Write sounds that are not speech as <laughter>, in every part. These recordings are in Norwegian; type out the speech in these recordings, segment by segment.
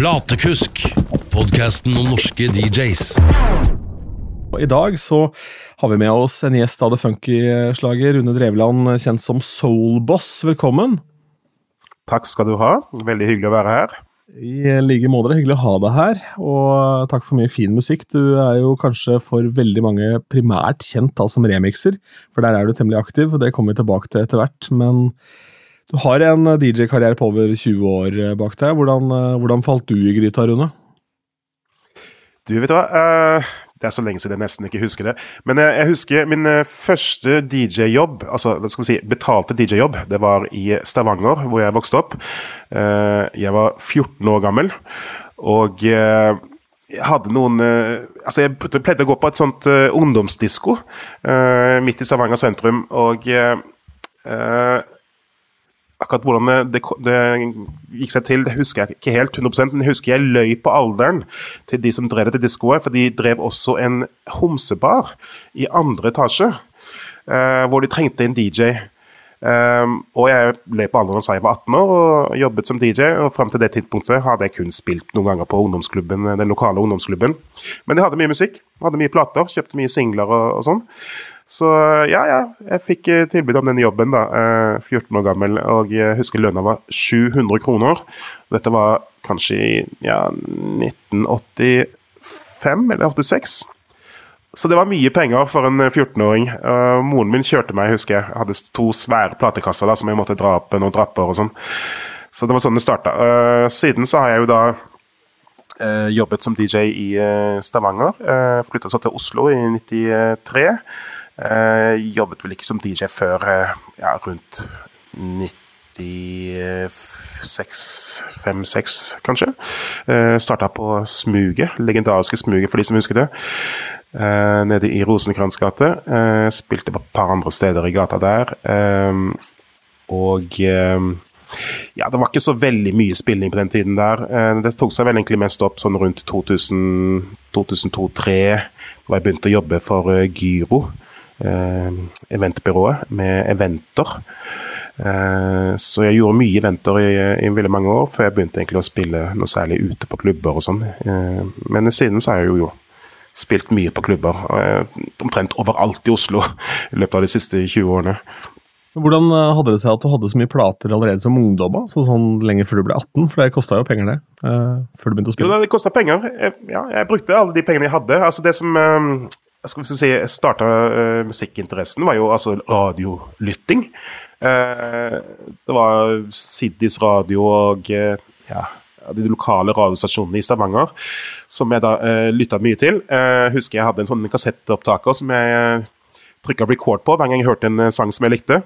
Platekusk, podkasten om norske DJs. I dag så har vi med oss en gjest av det funky-slaget, Rune Drevland, kjent som Soulboss. Velkommen. Takk skal du ha. Veldig hyggelig å være her. I like måte. Det er hyggelig å ha deg her, og takk for mye fin musikk. Du er jo kanskje for veldig mange primært kjent da som remixer, for der er du temmelig aktiv, og det kommer vi tilbake til etter hvert. Men du har en DJ-karriere på over 20 år bak deg. Hvordan, hvordan falt du i gryta, Rune? Du, vet du hva. Det er så lenge siden jeg nesten ikke husker det. Men jeg, husker min første DJ-jobb, altså skal vi si, betalte DJ-jobb, det var i Stavanger, hvor jeg vokste opp. Jeg var 14 år gammel, og jeg hadde noen Altså, jeg pleide å gå på et sånt ungdomsdisko midt i Stavanger sentrum, og Akkurat hvordan det, det, gikk seg til, det husker jeg ikke helt 100 men jeg husker jeg løy på alderen til de som drev dette diskoet, for de drev også en homsebar i andre etasje, uh, hvor de trengte en DJ. Um, eh, og jeg løy på alderen da jeg var 18 år og jobbet som DJ, og fram til det tidspunktet hadde jeg kun spilt noen ganger på ungdomsklubben, den lokale ungdomsklubben. Men jeg hadde mye musikk, hadde mye plater, kjøpte mye singler og, og sånn. Så ja, ja. Jeg fikk eh, tilbud om den jobben, da. 14 eh, år gammel. Og jeg husker lønna var 700 kroner. Dette var kanskje i ja, 1985 eller 86. Så det var mye penger for en 14-åring. Uh, moren min kjørte meg, husker jeg. Hadde to svære platekasser da, som jeg måtte dra opp noen drapper og sånn. Så det var sånn det starta. Uh, siden så har jeg jo da jobbet som DJ i Stavanger. Uh, Flytta så til Oslo i 93. Uh, jobbet vel ikke som DJ før uh, ja, rundt 96-5-6, kanskje. Eh, Starta på Smuget, legendariske Smuget for de som husker det. Eh, nede i Rosenkrantz gate. Eh, spilte på et par andre steder i gata der. Eh, og ja, det var ikke så veldig mye spilling på den tiden der. det tok seg vel egentlig mest opp sånn rundt 2002-2003, da jeg begynte å jobbe for Gyro eh, eventbyrået med eventer. Eh, så jeg gjorde mye eventer i, i, veldig mange år, før jeg begynte egentlig å spille noe særlig ute på klubber og sånn. Eh, men siden så har jeg jo, jo spilt mye på klubber, eh, omtrent overalt i Oslo i løpet av de siste 20 årene. Hvordan eh, hadde det seg at du hadde så mye plater allerede som ungdom? Så sånn lenge før du ble 18? For det kosta jo penger, det. Uh, før du begynte å spille. Jo, det kosta penger. Jeg, ja, jeg brukte alle de pengene jeg hadde. Altså det som um, skal vi si, starta uh, musikkinteressen, var jo altså radiolytting. Uh, det var Siddis radio og uh, ja, de lokale radiostasjonene i Stavanger som jeg da uh, lytta mye til. Uh, husker jeg hadde en sånn kassettopptaker som jeg uh, trykka record på hver gang jeg hørte en sang som jeg likte.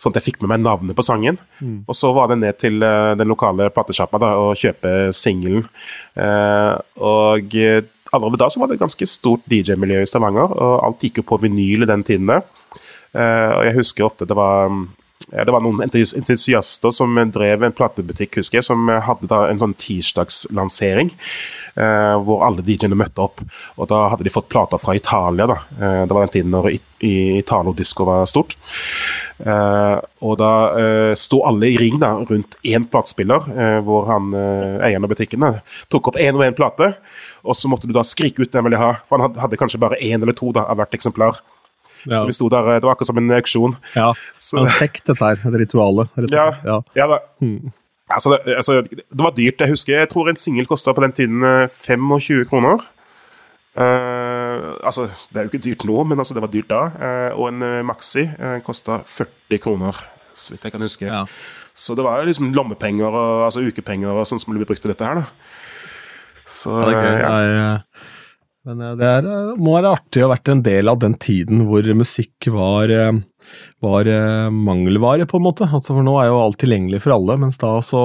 Sånn at jeg fikk med meg navnet på sangen. Mm. Og så var det ned til den lokale platesjappa og kjøpe singelen. og allerede da så var det et ganske stort DJ-miljø i Stavanger, og alt gikk jo på vinyl i den tiden. Uh, og jeg husker ofte det var det var noen entusiaster som drev en platebutikk, husker jeg, som hadde da en sånn tirsdagslansering. Eh, hvor alle DJ-ene møtte opp. Og da hadde de fått plater fra Italia. da. Eh, det var den tiden når Italo-disko var stort. Eh, og da eh, sto alle i ring da, rundt én platespiller, eh, hvor han eh, eieren av butikken da, tok opp én og én plate. Og så måtte du da skrike ut den ville ha, for han hadde, hadde kanskje bare én eller to da, av hvert eksemplar. Ja. Så vi sto der, Det var akkurat som en auksjon. Ja, en sekt dette her. Et rituale. Ja, ja. ja da. Hmm. Altså, det, altså, det, var dyrt. Jeg husker, jeg tror en singel kosta på den tiden 25 eh, kroner. Uh, altså, det er jo ikke dyrt nå, men altså, det var dyrt da. Uh, og en uh, Maxi uh, kosta 40 kroner, så vidt jeg kan huske. Ja. Så det var jo liksom lommepenger og altså, ukepenger og sånn som ble brukt til dette her, da. Så, ja, det er gøy. Ja. Jeg, men eh, det er, eh, må være artig å ha vært en del av den tiden hvor musikk var, eh, var mangelvare, på en måte. Altså, for nå er jo alt tilgjengelig for alle, mens da så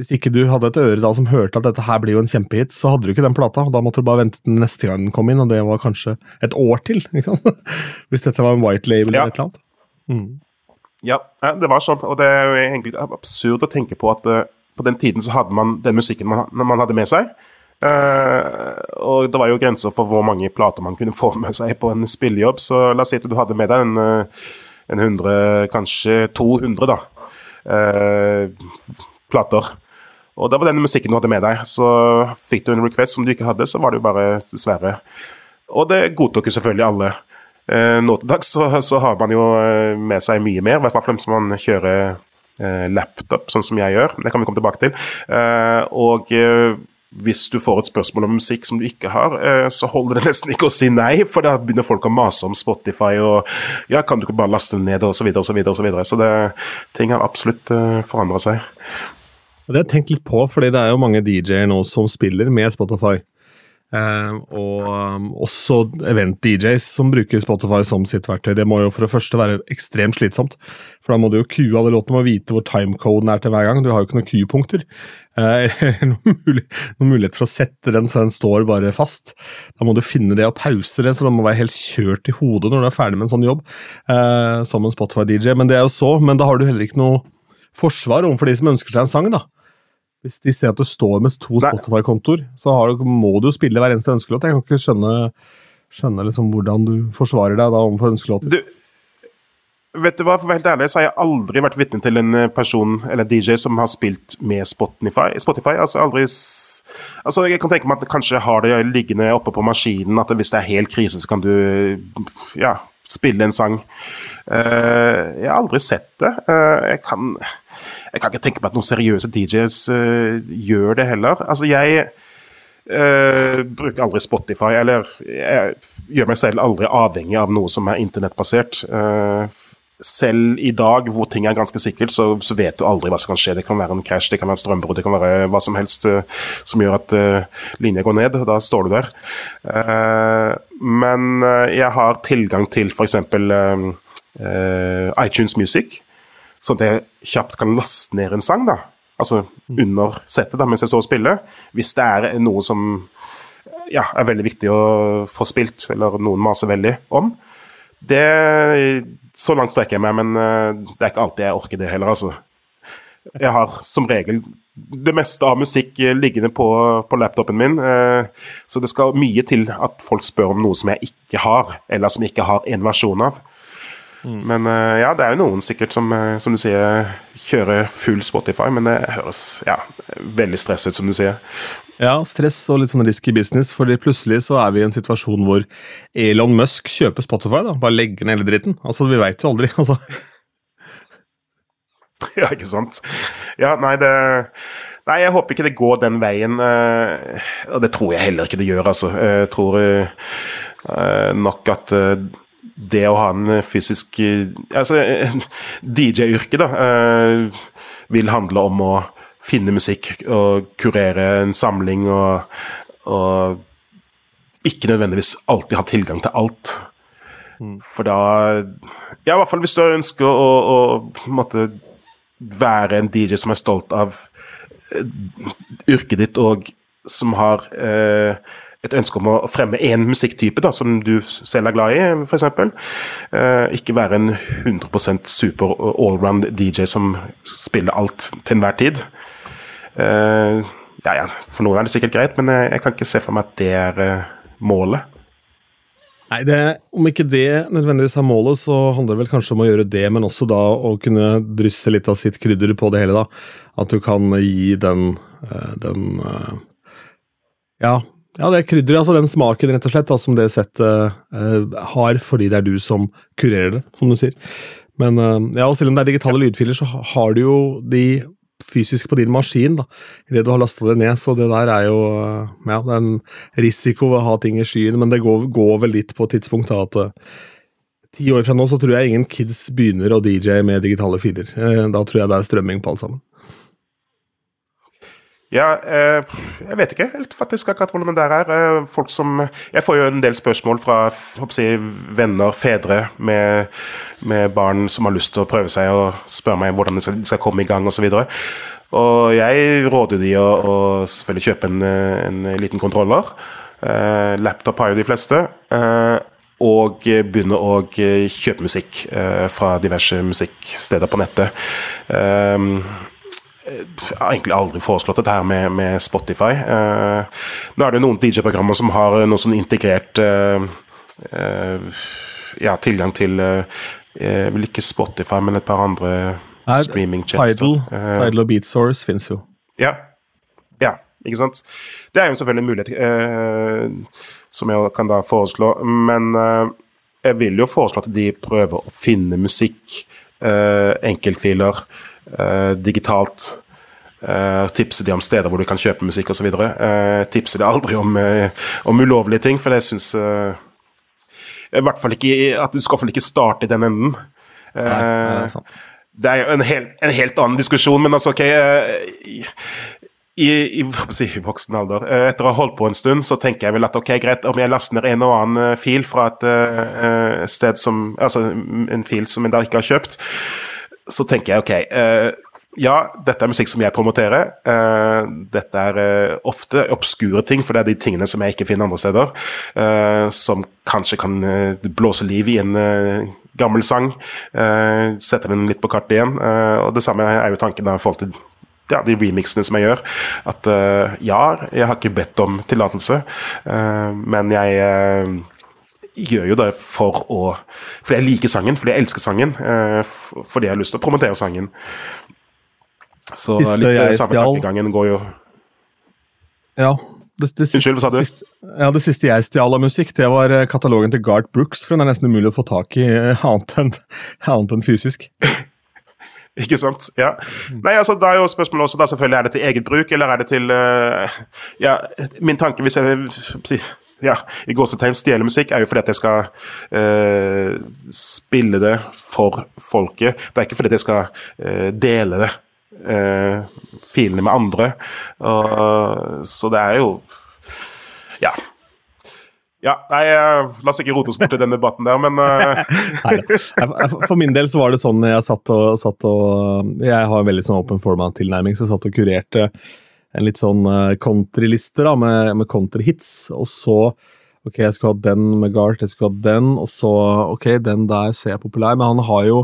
Hvis ikke du hadde et øre da som hørte at dette her blir jo en kjempehit, så hadde du ikke den plata. Da måtte du bare vente til neste gang den kom inn, og det var kanskje et år til. <laughs> Hvis dette var en white label ja. eller et eller annet. Mm. Ja, det var sånn, og det er jo egentlig absurd å tenke på at på den tiden så hadde man den musikken man, man hadde med seg. Uh, og det var jo grenser for hvor mange plater man kunne få med seg på en spillejobb, så la oss si at du hadde med deg en, eh, en 100, kanskje 200, da, uh, plater. Og det var den musikken du hadde med deg. Så fikk du en request som du ikke hadde, så var det jo bare dessverre. Og det godtok jo selvfølgelig alle. Uh, nå til dags så, så, har man jo med seg mye mer, i hvert fall hvis man kjører laptop, sånn som jeg gjør. Det kan vi komme tilbake til. Og hvis du får et spørsmål om musikk som du ikke har, eh, så holder det nesten ikke å si nei, for da begynner folk å mase om Spotify og ja, kan du ikke bare laste den ned, og så videre så videre. Så videre. Så det, ting har absolutt uh, forandra seg. Det har jeg tenkt litt på, fordi det er jo mange DJ-er nå som spiller med Spotify. Uh, og um, også event-DJs som bruker Spotify som sitt verktøy. Det må jo for det første være ekstremt slitsomt. For da må du jo kue alle låtene og vite hvor timecoden er til hver gang. Du har jo ikke noen kuepunkter. Uh, <laughs> noen, mulig, noen, mulighet for å sette den så den står bare fast. Da må du finne det og pause det, så den må være helt kjørt i hodet når du er ferdig med en sånn jobb. Eh, som en Spotify-DJ. Men det er jo så, men da har du heller ikke noe forsvar overfor de som ønsker seg en sang. da. Hvis de ser at du står med to Spotify-kontoer, så du, må du jo spille hver eneste ønskelåt. Jeg kan ikke skjønne, skjønne liksom hvordan du forsvarer deg da overfor ønskelåter. Vet du hva, for å helt ærlig så har jeg aldri vært vitne til en eh, person eller DJ som har spilt med Spotify. Spotify altså aldri Altså, Jeg kan tenke meg at kanskje har det liggende oppe på maskinen, at hvis det er helt krise, så kan du ja, spille en sang. Uh, jeg har aldri sett det. Uh, jeg kan jeg kan ikke tenke meg at noen seriøse DJs uh, gjør det heller. Altså, jeg bruker aldri Spotify, eller jeg gjør meg selv aldri avhengig av noe som er internettbasert. Uh, selv i dag hvor ting er ganske sikkert, så, så, vet du aldri hva som kan skje. Det kan være en crash, det kan være en strømbrudd, det kan være hva som helst uh, som gjør at uh, linja går ned. Da står du der. Uh, men jeg har tilgang til f.eks. Uh, iTunes Music sånn at jeg kjapt kan laste ned en sang, da. Altså mm. under settet, da, mens jeg står og spiller. Hvis det er noe som ja, er veldig viktig å få spilt, eller noen maser veldig om. Det Så langt strekker jeg meg, men uh, det er ikke alltid jeg orker det heller, altså. Jeg har som regel det meste av musikk liggende på, på laptopen min, uh, så det skal mye til at folk spør om noe som jeg ikke har, eller som jeg ikke har en versjon av. Mm. Men ja, det er jo noen sikkert som, som du sier, kjører full Spotify, men det høres ja, veldig stress ut, som du sier. Ja, stress og litt sånn risky business, fordi plutselig så er vi i en situasjon hvor Elon Musk kjøper Spotify. da, Bare legger ned hele dritten. Altså, vi veit jo aldri, <laughs> altså. Ja, ikke sant. Ja, nei, det Nei, jeg håper ikke det går den veien. Uh, og det tror jeg heller ikke det gjør, altså. Jeg tror nok at det å ha en fysisk Altså, <laughs> DJ-yrket, da, eh, vil handle om å finne musikk og kurere en samling og, og ikke nødvendigvis alltid ha tilgang til alt. Mm. For da Ja, i hvert fall hvis du ønsker å, å måtte være en DJ som er stolt av eh, yrket ditt, og som har eh, et ønske om å fremme én musikktype da, som du selv er glad i, f.eks. Eh, ikke være en 100% super allround DJ som spiller alt til enhver tid. Eh, ja, ja, for noen er det sikkert greit, men jeg, jeg kan ikke se for meg at det er eh, målet. Nei, det, Om ikke det nødvendigvis er målet, så handler det vel kanskje om å gjøre det, men også da å kunne drysse litt av sitt krydder på det hele. da. At du kan gi den, eh, den eh, Ja, ja, det er krydderet, altså den smaken rett og slett da, som det settet uh, har, fordi det er du som kurerer det, som du sier. Men uh, ja, og selv om det er digitale lydfiler, så har du jo de fysisk på din maskin da, idet du har lasta det ned. Så det der er jo uh, ja, det er en risiko å ha ting i skyen, men det går, går vel litt på et tidspunkt da at ti år fra nå så tror jeg ingen kids begynner å DJ med digitale filer. Da tror jeg det er strømming på alt sammen. Ja, eh, jeg vet ikke helt faktisk akkurat hvordan det der er. Eh, folk som Jeg får jo en del spørsmål fra jeg, venner, fedre med, med, barn som har lyst til å prøve seg, og spør meg hvordan de skal, skal komme i gang osv. Og, og jeg råder de å, å selvfølgelig kjøpe en, en liten kontroller. Eh, laptop har jo de fleste. Eh, og begynne å kjøpe musikk eh, fra diverse musikksteder på nettet. Eh, jeg har egentlig aldri foreslått dette her med, med Spotify. Eh, nå er det noen DJ-programmer som har noe sånn integrert eh, eh, ja, tilgang til Vel ikke Spotify, men et par andre streamingtjenester. Tidal, Tidal og Beatsource fins jo. Ja, Ja, ikke sant. Det er jo selvfølgelig en mulighet eh, som jeg kan da foreslå, men eh, jeg vil jo foreslå at de prøver å finne musikk, eh, enkeltfiler, eh, digitalt. Uh, tipser de om steder hvor du kan kjøpe musikk osv. Uh, tipser de aldri om, uh, om ulovlige ting, for jeg syns uh, I hvert fall ikke at du skal iallfall ikke starte i den enden. Nei, det er sant. Det er jo en, hel, en helt annen diskusjon, men altså, ok i, i, i voksen alder, etter å ha holdt på en stund, så tenker jeg vel at ok, greit, om jeg laster ned en og annen fil fra et sted som Altså en fil som jeg da ikke har kjøpt, så tenker jeg ok ja, dette er musikk som jeg promoterer. Uh, dette er uh, ofte obskure ting, for det er de tingene som jeg ikke finner andre steder. Uh, som kanskje kan blåse liv i en gammel sang. sette den litt på kartet igjen. og Det samme er jo tanken da i forhold til ja, de remixene som jeg gjør. At ja, jeg har ikke bedt om tillatelse, men jeg gjør jo det for å Fordi jeg liker sangen, fordi jeg elsker sangen. fordi jeg har lyst til å promotere sangen. Så Siste litt jeg samme tankegangen går jo Ja. Det, det, Unnskyld, hva sa du? siste- ja, det siste jeg stjal av musikk, det var eh, katalogen til Gart Brooks, for den er nesten umulig å få tak i eh, annet enn <laughs> annet enn fysisk. <laughs> Ikke sant? Ja. Nei, altså, Da er jo spørsmålet også da selvfølgelig er det til eget bruk, eller er det til uh, Ja, min tanke hvis jeg ja, i gåsetegn stjele musikk, er jo fordi at jeg skal eh, spille det for folket. Det er ikke fordi at jeg skal eh, dele det, eh, filene med andre. Og, så det er jo Ja. Ja, nei, eh, La oss ikke rote oss bort i den debatten der, men <laughs> uh... For min del så var det sånn jeg satt og, satt og Jeg har en veldig sånn open format-tilnærming, så jeg satt og kurerte en litt sånn eh, countryliste da, med, med countryhits. Og så Ok, jeg skulle ha den med Garth, jeg skulle ha den, og så Ok, den der ser jeg populær, men han har jo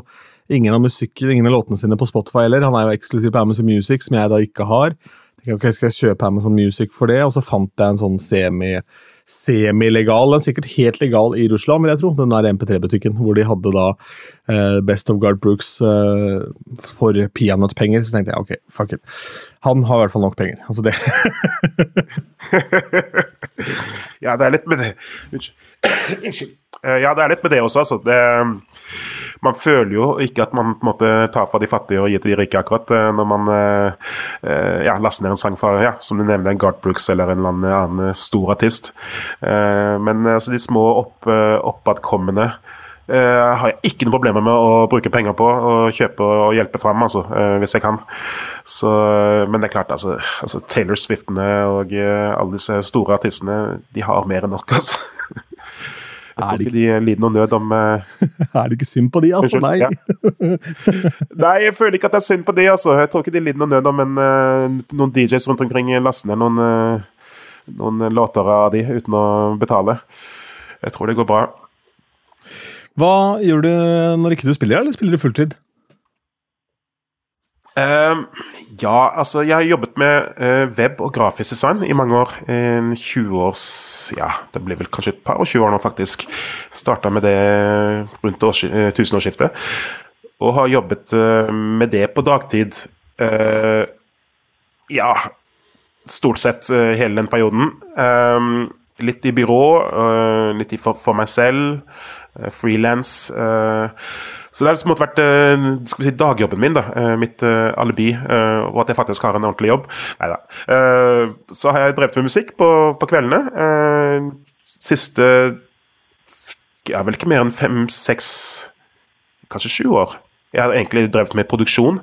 ingen av musikken, ingen av låtene sine på Spotify heller. Han er jo eksklusiv på Amazon Music, som jeg da ikke har. Jeg, ok, Skal jeg kjøpe Amazon Music for det? Og så fant jeg en sånn semi semilegal, den er sikkert helt legal i Russland, vil jeg tro, den der MP3-butikken, hvor de hadde da eh, Best of Guard Brooks eh, for peanøttpenger. Så tenkte jeg ok, fuck it. Han har i hvert fall nok penger. Altså det. <laughs> <laughs> Ja, det er litt med det Unnskyld. <coughs> Eh, Ja, det er litt med det også, altså. Det, man føler jo ikke at man på en måte tar fra de fattige og gir til de rike, akkurat, eh, når man eh, eh, ja, laster ned en sang fra, ja, som du nevner, en Garth Brooks eller en eller annen stor artist. Eh, Men altså, de små opp, eh, oppadkommende Uh, har jeg ikke noen problemer med å bruke penger på og kjøpe og hjelpe fram, altså, uh, hvis jeg kan. Så, men det er klart, altså, altså Taylor Swiftene og uh, alle disse store artistene, de har mer enn nok, altså. <laughs> Jeg tror det ikke de lider noe nød om uh... <laughs> er det ikke synd på de, altså? Nei. ja. <laughs> Nei, jeg føler ikke at det er synd på de, altså. Jeg tror ikke de lider noe nød om en, uh, noen DJs rundt omkring laster ned noen, uh, noen låter av de uten å betale. Jeg tror det går bra. Hva gjør du når ikke du spiller, eller spiller du fulltid? Ehm, ja, altså jeg har jobbet med eh, web og grafisk design i mange år. En 20 års Ja, det blir vel kanskje et par og 20 år nå, faktisk. Starta med det rundt eh, tusenårsskiftet. Og har jobbet eh, med det på dagtid. Ja, stort sett hele den perioden. Ehm, litt i byrå, litt for, meg selv. Uh, Frilans. Så det har liksom vært eh, skal vi si, dagjobben min, da. eh, mitt eh, alibi. eh, og at jeg faktisk har en ordentlig jobb. Neida. Så har jeg drevet med musikk på, på kveldene. Eh, siste ja, vel ikke mer enn fem-seks, kanskje sju år. Jeg har egentlig drevet med produksjon.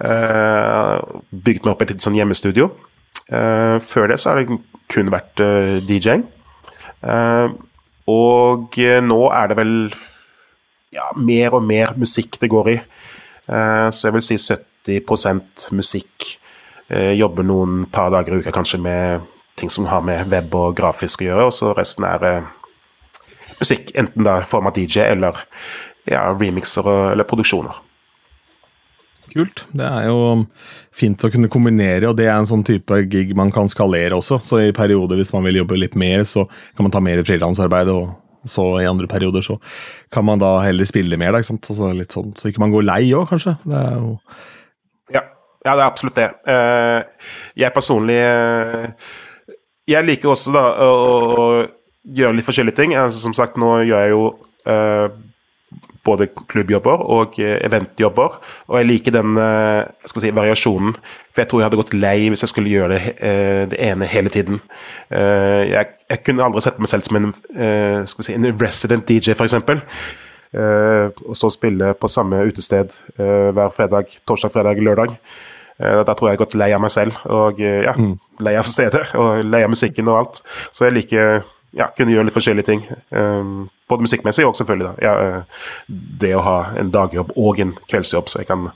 eh, bygd meg opp et litt sånn hjemmestudio. Eh, før det så har det kun vært eh, DJ-ing. Eh, og eh, nå er det vel ja, mer og mer musikk det går i. Eh, så jeg vil si 70 musikk. Eh, jobber noen par dager i uka kanskje med ting som har med web og grafisk å gjøre, og så resten er eh, musikk. Enten da form av DJ eller ja, remixer eller produksjoner. Kult. Det er jo fint å kunne kombinere, og det er en sånn type gig man kan skalere også. Så i perioder, hvis man vil jobbe litt mer, så kan man ta mer frilansarbeid, og så i andre perioder så kan man da heller spille mer, da, ikke sant. Altså litt sånn, så ikke man går lei òg, kanskje. Det er jo Ja. ja, det er absolutt det. Uh, jeg personlig uh, Jeg liker også da å, gjøre litt forskjellige ting. Altså, som sagt, nå gjør jeg jo uh, både klubbjobber og eventjobber, og jeg liker den si, variasjonen. For jeg tror jeg hadde gått lei hvis jeg skulle gjøre det, det ene hele tiden. Jeg, jeg, kunne aldri sett meg selv som en, si, en resident DJ, f.eks. Og så spille på samme utested hver fredag, torsdag, fredag, lørdag. Da tror jeg jeg har gått lei av meg selv og ja, mm. lei av stedet og lei av musikken og alt. Så jeg liker ja, kunne gjøre litt forskjellige ting. Um, både musikkmessig og selvfølgelig da. Ja, det å ha en dagjobb og en kveldsjobb, så jeg kan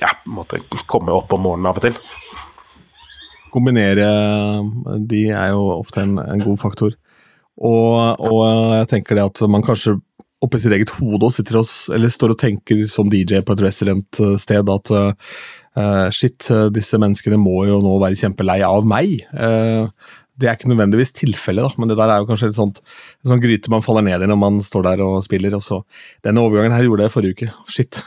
ja, måtte komme opp om morgenen av og til. Kombinere de er jo ofte en, en god faktor. Og, og, jeg tenker det at man kanskje oppi sitt eget hode sitter og, eller står og tenker som DJ på et restaurantsted at uh, shit, disse menneskene må jo nå være kjempelei av meg. Uh, det er ikke nødvendigvis tilfellet, men det der er jo kanskje et sånt, en sånn gryte man faller ned i når man står der og spiller. og så, Denne overgangen her gjorde jeg forrige uke. Shit.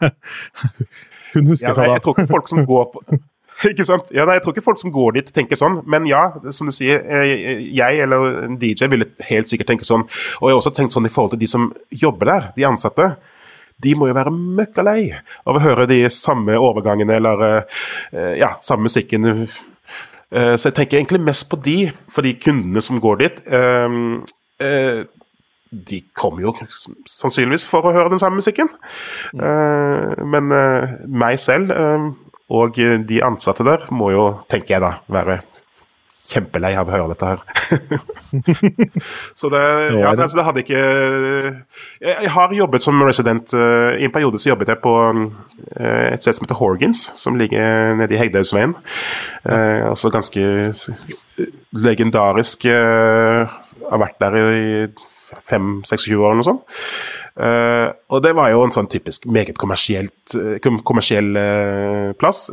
<laughs> Hun husker ja, nei, jeg tror ikke folk som går på <laughs> Ikke sant? Ja, nei, Jeg tror ikke folk som går dit, tenker sånn. Men ja, som du sier, eh, jeg eller en DJ ville helt sikkert tenke sånn. Og jeg har også tenkt sånn i forhold til de som jobber der, de ansatte. De må jo være møkka lei av å høre de samme overgangene eller eh, ja, samme musikken. Eh, så jeg tenker egentlig mest på de, for de kundene som går dit. De kommer jo sannsynligvis for å høre den samme musikken. Men meg selv og eh, de ansatte der må jo, tenker jeg da, være kjempelei av å høre dette her. <laughs> så det, ja, altså, det hadde ikke Jeg har jobbet som resident. Uh, I en periode så jobbet jeg på uh, et sted som heter Horgans, som ligger nede i Hegdehaugsveien. Uh, også ganske legendarisk. har vært der i 5-26 år eller noe sånt. Uh, og det var jo en sånn typisk meget uh, kommersiell uh, plass.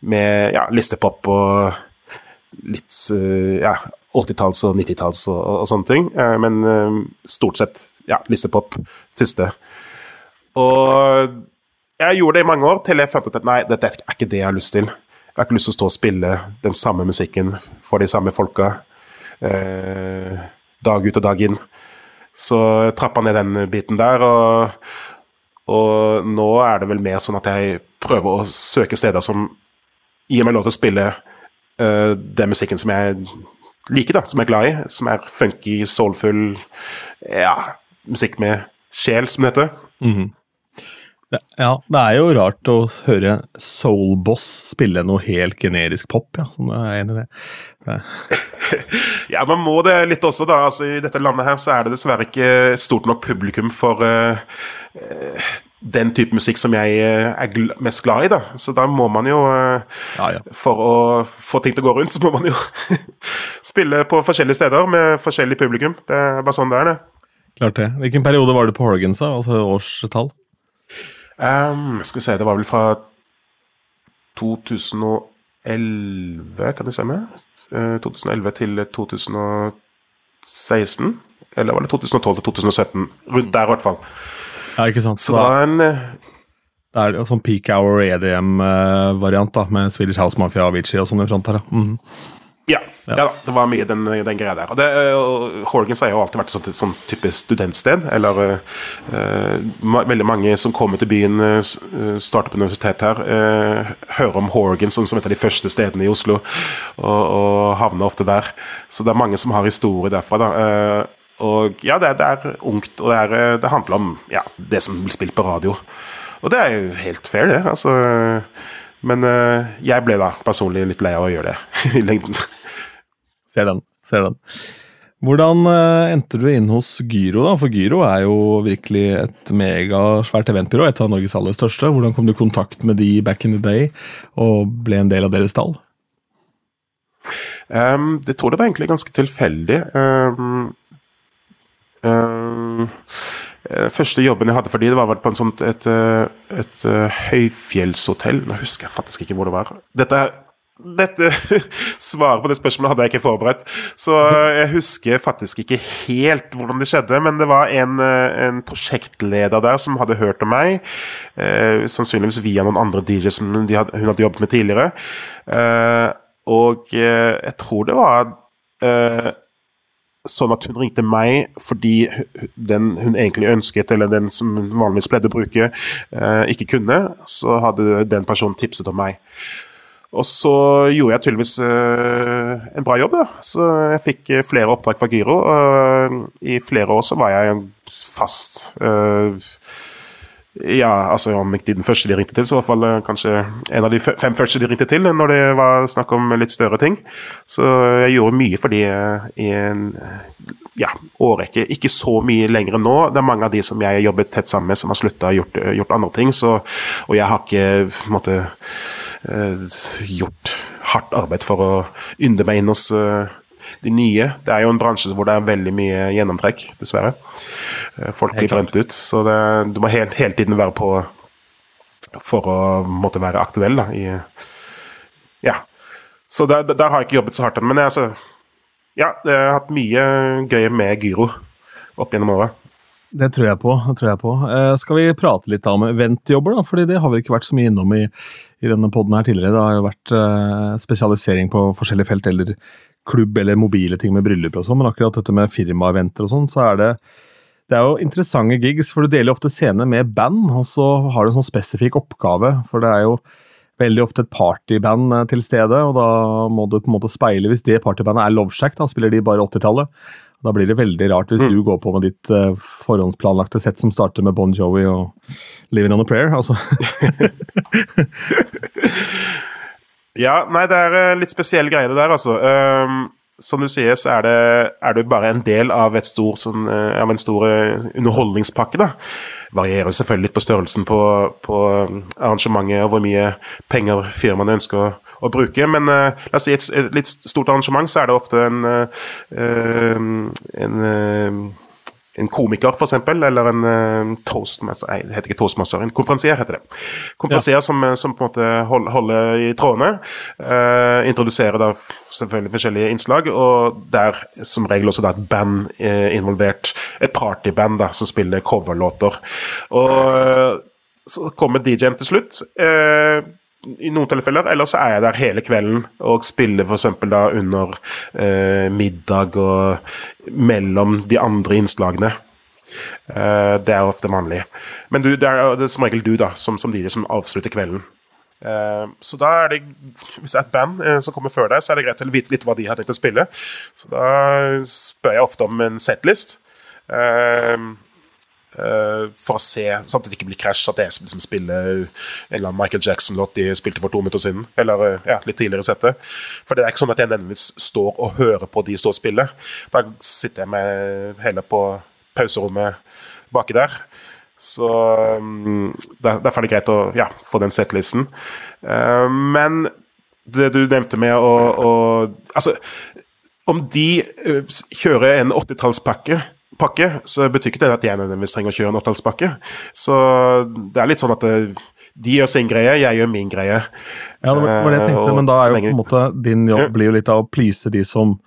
med ja, listepop og litt ja, 80-talls og 90-talls og, og, sånne ting. men stort sett ja, listepop siste. Og jeg gjorde det i mange år til jeg fant ut at nei, dette er ikke det jeg har lyst til. Jeg har ikke lyst til å stå og spille den samme musikken for de samme folka dag ut og dag inn. Så jeg trappa ned den biten der. Og, og, nå er det vel mer sånn at jeg prøver å søke steder som gir meg lov til å spille uh, den musikken som jeg liker, da, som jeg er glad i. Som er funky, soulfull, ja, musikk med sjel, som det heter. Mm -hmm. Ja, det er jo rart å høre Soulboss spille noe helt generisk pop, ja. Som jeg er enig i det. det. <laughs> ja, man må det litt også, da. Altså, I dette landet her så er det dessverre ikke stort nok publikum for uh, den type musikk som jeg uh, er gl mest glad i, da. Så da må man jo uh, ja, ja. For å få ting til å gå rundt, <laughs> så må man jo spille på forskjellige steder med forskjellig publikum. Det er bare sånn det er, det. Klart det. Hvilken periode var du på Horgans. Altså årstall? Um, skal vi se, det var vel fra 2011, kan det stemme? meg 2011 til 2016. Eller var det 2012 til 2017? Rundt der, i hvert fall. Ja, ikke sant. Så da, da en uh, det er jo sånn peak hour EDM-variant, da, med Swedish House Mafia, Avicii og sånn i front her. Mm -hmm. Ja, ja. ja det var mye den, den greia der. Og det, uh, Horgans har jo alltid vært et sånt, sånn type studentsted. Eller uh, veldig mange som kommer til byen, uh, starter på universitet her, uh, hører om Horgans som, som, et av de første stedene i Oslo, og, og havner ofte der. Så det er mange som har historie derfra. da. Og ja, det, det, er ungt, og det, er, det handler om ja, det som blir spilt på radio. Og det er jo helt fair, det. altså men jeg ble da personlig litt lei av å gjøre det <laughs> i lengden. Ser den. Ser den. Hvordan uh, endte du inn hos Gyro, da? For Gyro er jo virkelig et megasvært eventbyrå. Et av Norges aller største. Hvordan kom du i kontakt med de back in the day, og ble en del av deres tall? Um, det tror jeg var egentlig ganske tilfeldig. Um, første jobben jeg hadde for de, det var på sånt, et, et, et, høyfjellshotell. Nå husker jeg faktisk ikke hvor det var. Dette dette <laughs> svaret på det spørsmålet hadde jeg ikke forberedt. Så jeg husker faktisk ikke helt hvordan det skjedde, men det var en, en prosjektleder der som hadde hørt om meg. Eh, sannsynligvis via noen andre DJ som hun hadde jobbet med tidligere. Eh, og eh, jeg tror det var eh, sånn at hun ringte meg fordi den hun egentlig ønsket, eller den som hun vanligvis pleide å bruke, eh, ikke kunne. Så hadde den personen tipset om meg. Og så gjorde jeg tydeligvis uh, en bra jobb, da. Så jeg fikk flere oppdrag fra Gyro. Og i flere år så var jeg fast. Uh, ja, altså om ikke den første de ringte til, så i hvert fall uh, kanskje en av de fem første de ringte til når det var snakk om litt større ting. Så jeg gjorde mye for de i en ja, årrekke. Ikke så mye lenger enn nå. Det er mange av de som jeg har jobbet tett sammen med, som har slutta og gjort, gjort, andre ting. Så, og jeg har ikke måte Eh, gjort hardt arbeid for å ynde meg inn hos eh, de nye. Det er jo en bransje hvor det er veldig mye gjennomtrekk, dessverre. Eh, folk blir brent ut, så det, du må hele, hele, tiden være på for å måtte være aktuell. Da, i, ja. Så der, der, har jeg ikke jobbet så hardt ennå. Men jeg, altså, ja, jeg har hatt mye gøy med gyro opp gjennom året. Det tror jeg på. det tror jeg på. Eh, skal vi prate litt om eventjobber, da? Fordi det har vi ikke vært så mye innom i, i denne poden her tidligere. Det har jo vært eh, spesialisering på forskjellige felt, eller klubb eller mobile ting med bryllup og sånn, men akkurat dette med firmaeventer og sånn, så er det det er jo interessante gigs, for du deler ofte scene med band, og så har du en sånn spesifikk oppgave. For det er jo veldig ofte et partyband eh, til stede, og da må du på en måte speile Hvis det partybandet er Loveshack, da spiller de bare 80-tallet. Da blir det veldig rart hvis mm. du går på med ditt uh, forhåndsplanlagte sett som starter med Bon Jovi og Living on a Prayer. altså. <laughs> <laughs> ja, nei, det er en litt spesiell greie, det der, altså. Um, som du sier, så er, det, er du bare en del av, stor, sånn, eh, av en stor eh, underholdningspakke. da. Varierer selvfølgelig litt på størrelsen på, på arrangementet og hvor mye penger firmaene ønsker å å bruke. Men uh, la oss si et, et, litt stort arrangement, så er det ofte en, uh, en en komiker, f.eks., eller en uh, toastmaster Nei, det heter ikke toastmaster, en konferansier heter det. Konferansier ja. som, som, på en måte holder, holder i trådene. Uh, introduserer da selvfølgelig forskjellige innslag, og der som regel også da et band uh, involvert. Et partyband da, som spiller coverlåter. Og så kommer DJ-en til slutt. Uh, i noen tilfeller, eller så er jeg der hele kvelden og spiller f.eks. da under eh, middag og mellom de andre innslagene. Eh, det er ofte vanlig. Men du, det, er, det er som regel du da, som, som de som avslutter kvelden. Eh, så da er det, hvis det er et band eh, som kommer før deg, så er det greit å vite litt hva de har tenkt å spille. Så da spør jeg ofte om en setlist. Uh, for å se, sånn at det ikke blir krasj, at det er som liksom spiller en eller annen Michael Jackson-låt de spilte for to minutter siden. Eller uh, ja, litt tidligere i settet. For det er ikke sånn at jeg nødvendigvis står og hører på de står og spiller. Da sitter jeg med hele på pauserommet baki der. Så um, derfor er det greit å ja, få den settlisten. Uh, men det du nevnte med å, å Altså, om de kjører en 80-tallspakke pakke, så betyr ikke det at jeg nødvendigvis trenger å kjøre en åttallspakke. Så det er litt sånn at det, de gjør sin greie, jeg gjør min greie. Ja, det var det jeg tenkte, men da er jo på en måte din jobb blir jo litt av å please de som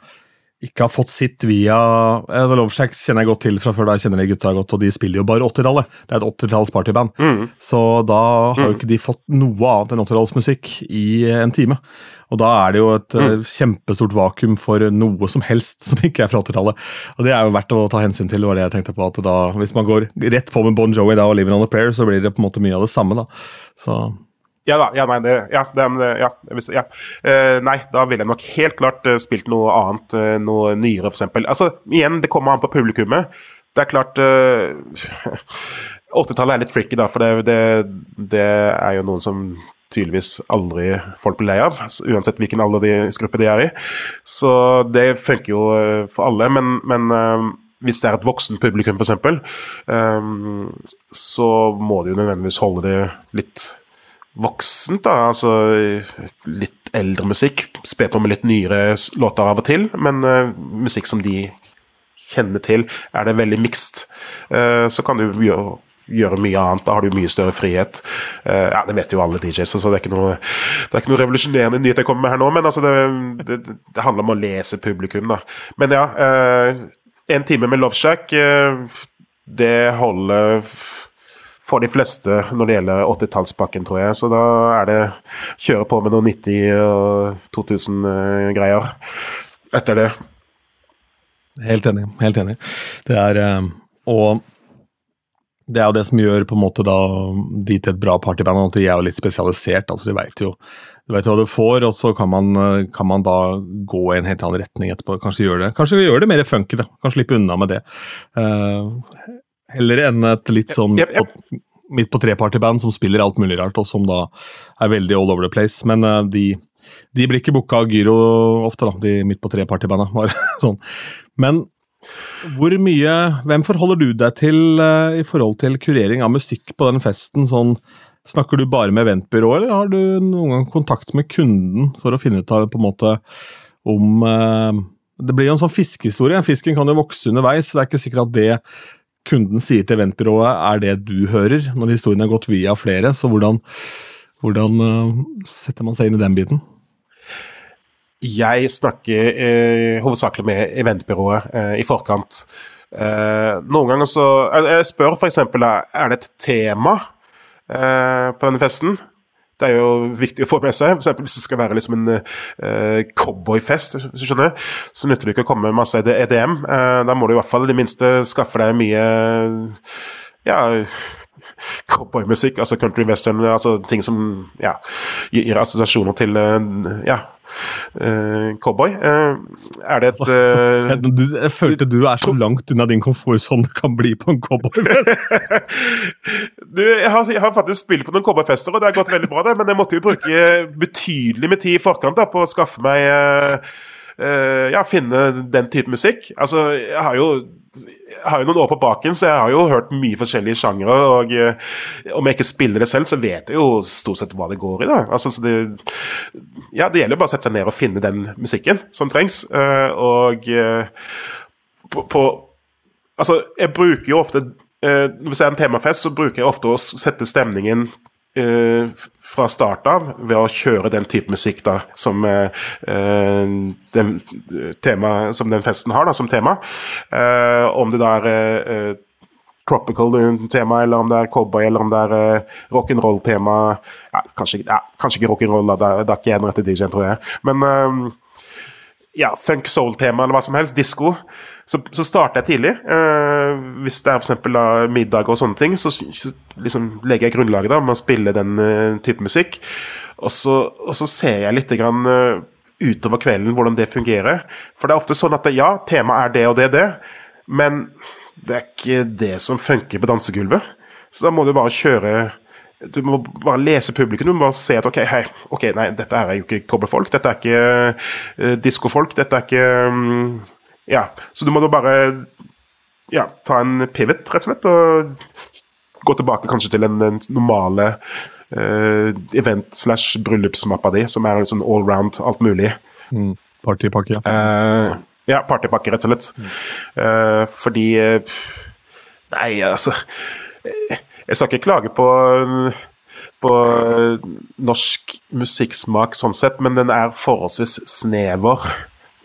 ikke har fått sitt via ja, The Loveshack kjenner jeg godt til fra før, jeg kjenner de gutta godt, og de spiller jo bare 80-tallet. Det er et 80-talls partyband. Mm. Så da har jo mm. ikke de fått noe annet enn 80-tallsmusikk i en time. Og da er det jo et mm. uh, kjempestort vakuum for noe som helst som ikke er fra 80-tallet. Og det er jo verdt å ta hensyn til, var det jeg tenkte på. at da, Hvis man går rett på med Bon Jovi da, og Living on a Prayer, så blir det på en måte mye av det samme. da. Så ja da. Ja, nei, det, ja, det, ja, ja. Uh, nei, da ville jeg nok helt klart uh, spilt noe annet, uh, noe nyere, f.eks. Altså, igjen, det kommer an på publikummet. Det er klart <laughs> 80-tallet er litt tricky, da, for det, det, det, er jo noen som tydeligvis aldri folk blir lei av, uansett hvilken aldersgruppe de er i. Så det funker jo for alle, men, men hvis det er et voksen publikum, f.eks., um, så må de jo nødvendigvis holde det litt voksent, da. Altså litt eldre musikk. Spe på med litt nyere låter av og til, men uh, musikk som de kjenner til. Er det veldig mixed, uh, så kan du gjøre gjøre mye annet. Da har du mye større frihet. Uh, ja, Det vet jo alle DJs, så det er ikke noe, det er ikke noe revolusjonerende nyhet jeg kommer med her nå. Men altså, det, det, det handler om å lese publikum, da. Men ja, en time med Love Shack, det holder for de fleste når det gjelder 80-tallspakken, tror jeg. Så da er det kjøre på med noen 90- og 2000-greier etter det. Helt enig. Helt enig. Det er Og det er jo det som gjør på en måte da de til et bra partyband, at de er jo litt spesialisert. altså De vet jo du hva du får, og så kan man, kan man, da gå i en helt annen retning etterpå. Kanskje gjøre det Kanskje gjøre det mer funky, da. Kanskje slippe unna med det. Uh, heller enn et litt sånn yep, yep. På, midt på tre-partyband som spiller alt mulig rart, og som da er veldig all over the place. Men uh, de, de, blir ikke booka av Gyro ofte, da, de midt på tre-partybanda. <laughs> sånn. Men hvor mye Hvem forholder du deg til uh, i forhold til kurering av musikk på den festen? Sånn, snakker du bare med eventbyrå, eller har du noen gang kontakt med kunden for å finne ut av på en måte om uh, Det blir jo en sånn fiskehistorie. Fisken kan jo vokse underveis. så Det er ikke sikkert at det kunden sier til eventbyrået, er det du hører, når historien har gått via flere. Så hvordan, hvordan uh, setter man seg inn i den biten? Jeg snakker eh, hovedsakelig med eventbyrået eh, i forkant. Eh, noen ganger så Jeg spør f.eks. er det et tema eh, på denne festen. Det er jo viktig å få med seg. For eksempel, hvis det skal være liksom en uh, cowboyfest, hvis du skjønner, så nytter det ikke å komme med masse EDM. Uh, eh, da må du i hvert fall i det minste skaffe deg mye ja, <laughs> cowboymusikk, altså country western, altså ting som ja, gir assosiasjoner til uh, ja, uh, cowboy. Uh, er det et <laughs> uh, du, Jeg følte du er så langt unna din komfortsone du kan bli på en cowboyfest. <laughs> jeg, har, jeg har faktisk spilt på noen cowboyfester, og det har gått veldig bra, det, men jeg måtte jo bruke betydelig med tid i forkant da, på å skaffe meg Ja, finne den type musikk. Altså, jeg har jo har jo noen år på baken, så jeg har jo hørt mye forskjellige sjangre. Og uh, om jeg ikke spiller det selv, så vet jeg jo stort sett hva det går i. da. Altså, det, ja, det gjelder jo bare å sette seg ned og finne den musikken som trengs. Uh, og uh, på, på, Altså, jeg bruker jo ofte Hvis vi er en temafest, så bruker jeg ofte å sette stemningen fra start av ved å kjøre den type musikk da, som, eh, den, tema, som den festen har da, som tema. Eh, om det da er eh, tropical-tema, eller om det er cowboy, eller om det er eh, rock'n'roll-tema ja, kanskje, ja, kanskje, ikke rock'n'roll, da, det er ikke en rette DJ-en, tror jeg. Men ja, funk soul-tema eller hva som helst, disko. Så, så starter jeg tidlig. Eh, hvis det er f.eks. middag og sånne ting, så, så liksom legger jeg grunnlaget da med å spille den uh, type musikk. Og så, og så, ser jeg litt grann, uh, utover kvelden hvordan det fungerer. For det er ofte sånn at det, ja, temaet er det og det det, men det er ikke det som funker på dansegulvet. Så da må du bare kjøre du må bare lese publikum. Du må bare se at ok, hei, ok, nei, dette er jo ikke cowboyfolk. Dette er ikke uh, diskofolk. Dette er ikke um, ja, så du må da bare ja, ta en pivot, rett og slett, og gå tilbake kanskje til den, den normale uh, event- slash bryllupsmappa di, som er sånn all round, alt mulig. Mm. Partypakke. Uh, ja, partypakke, rett og slett. Mm. Uh, fordi Nei, altså Jeg skal ikke klage på på norsk musikksmak sånn sett, men den er forholdsvis snever.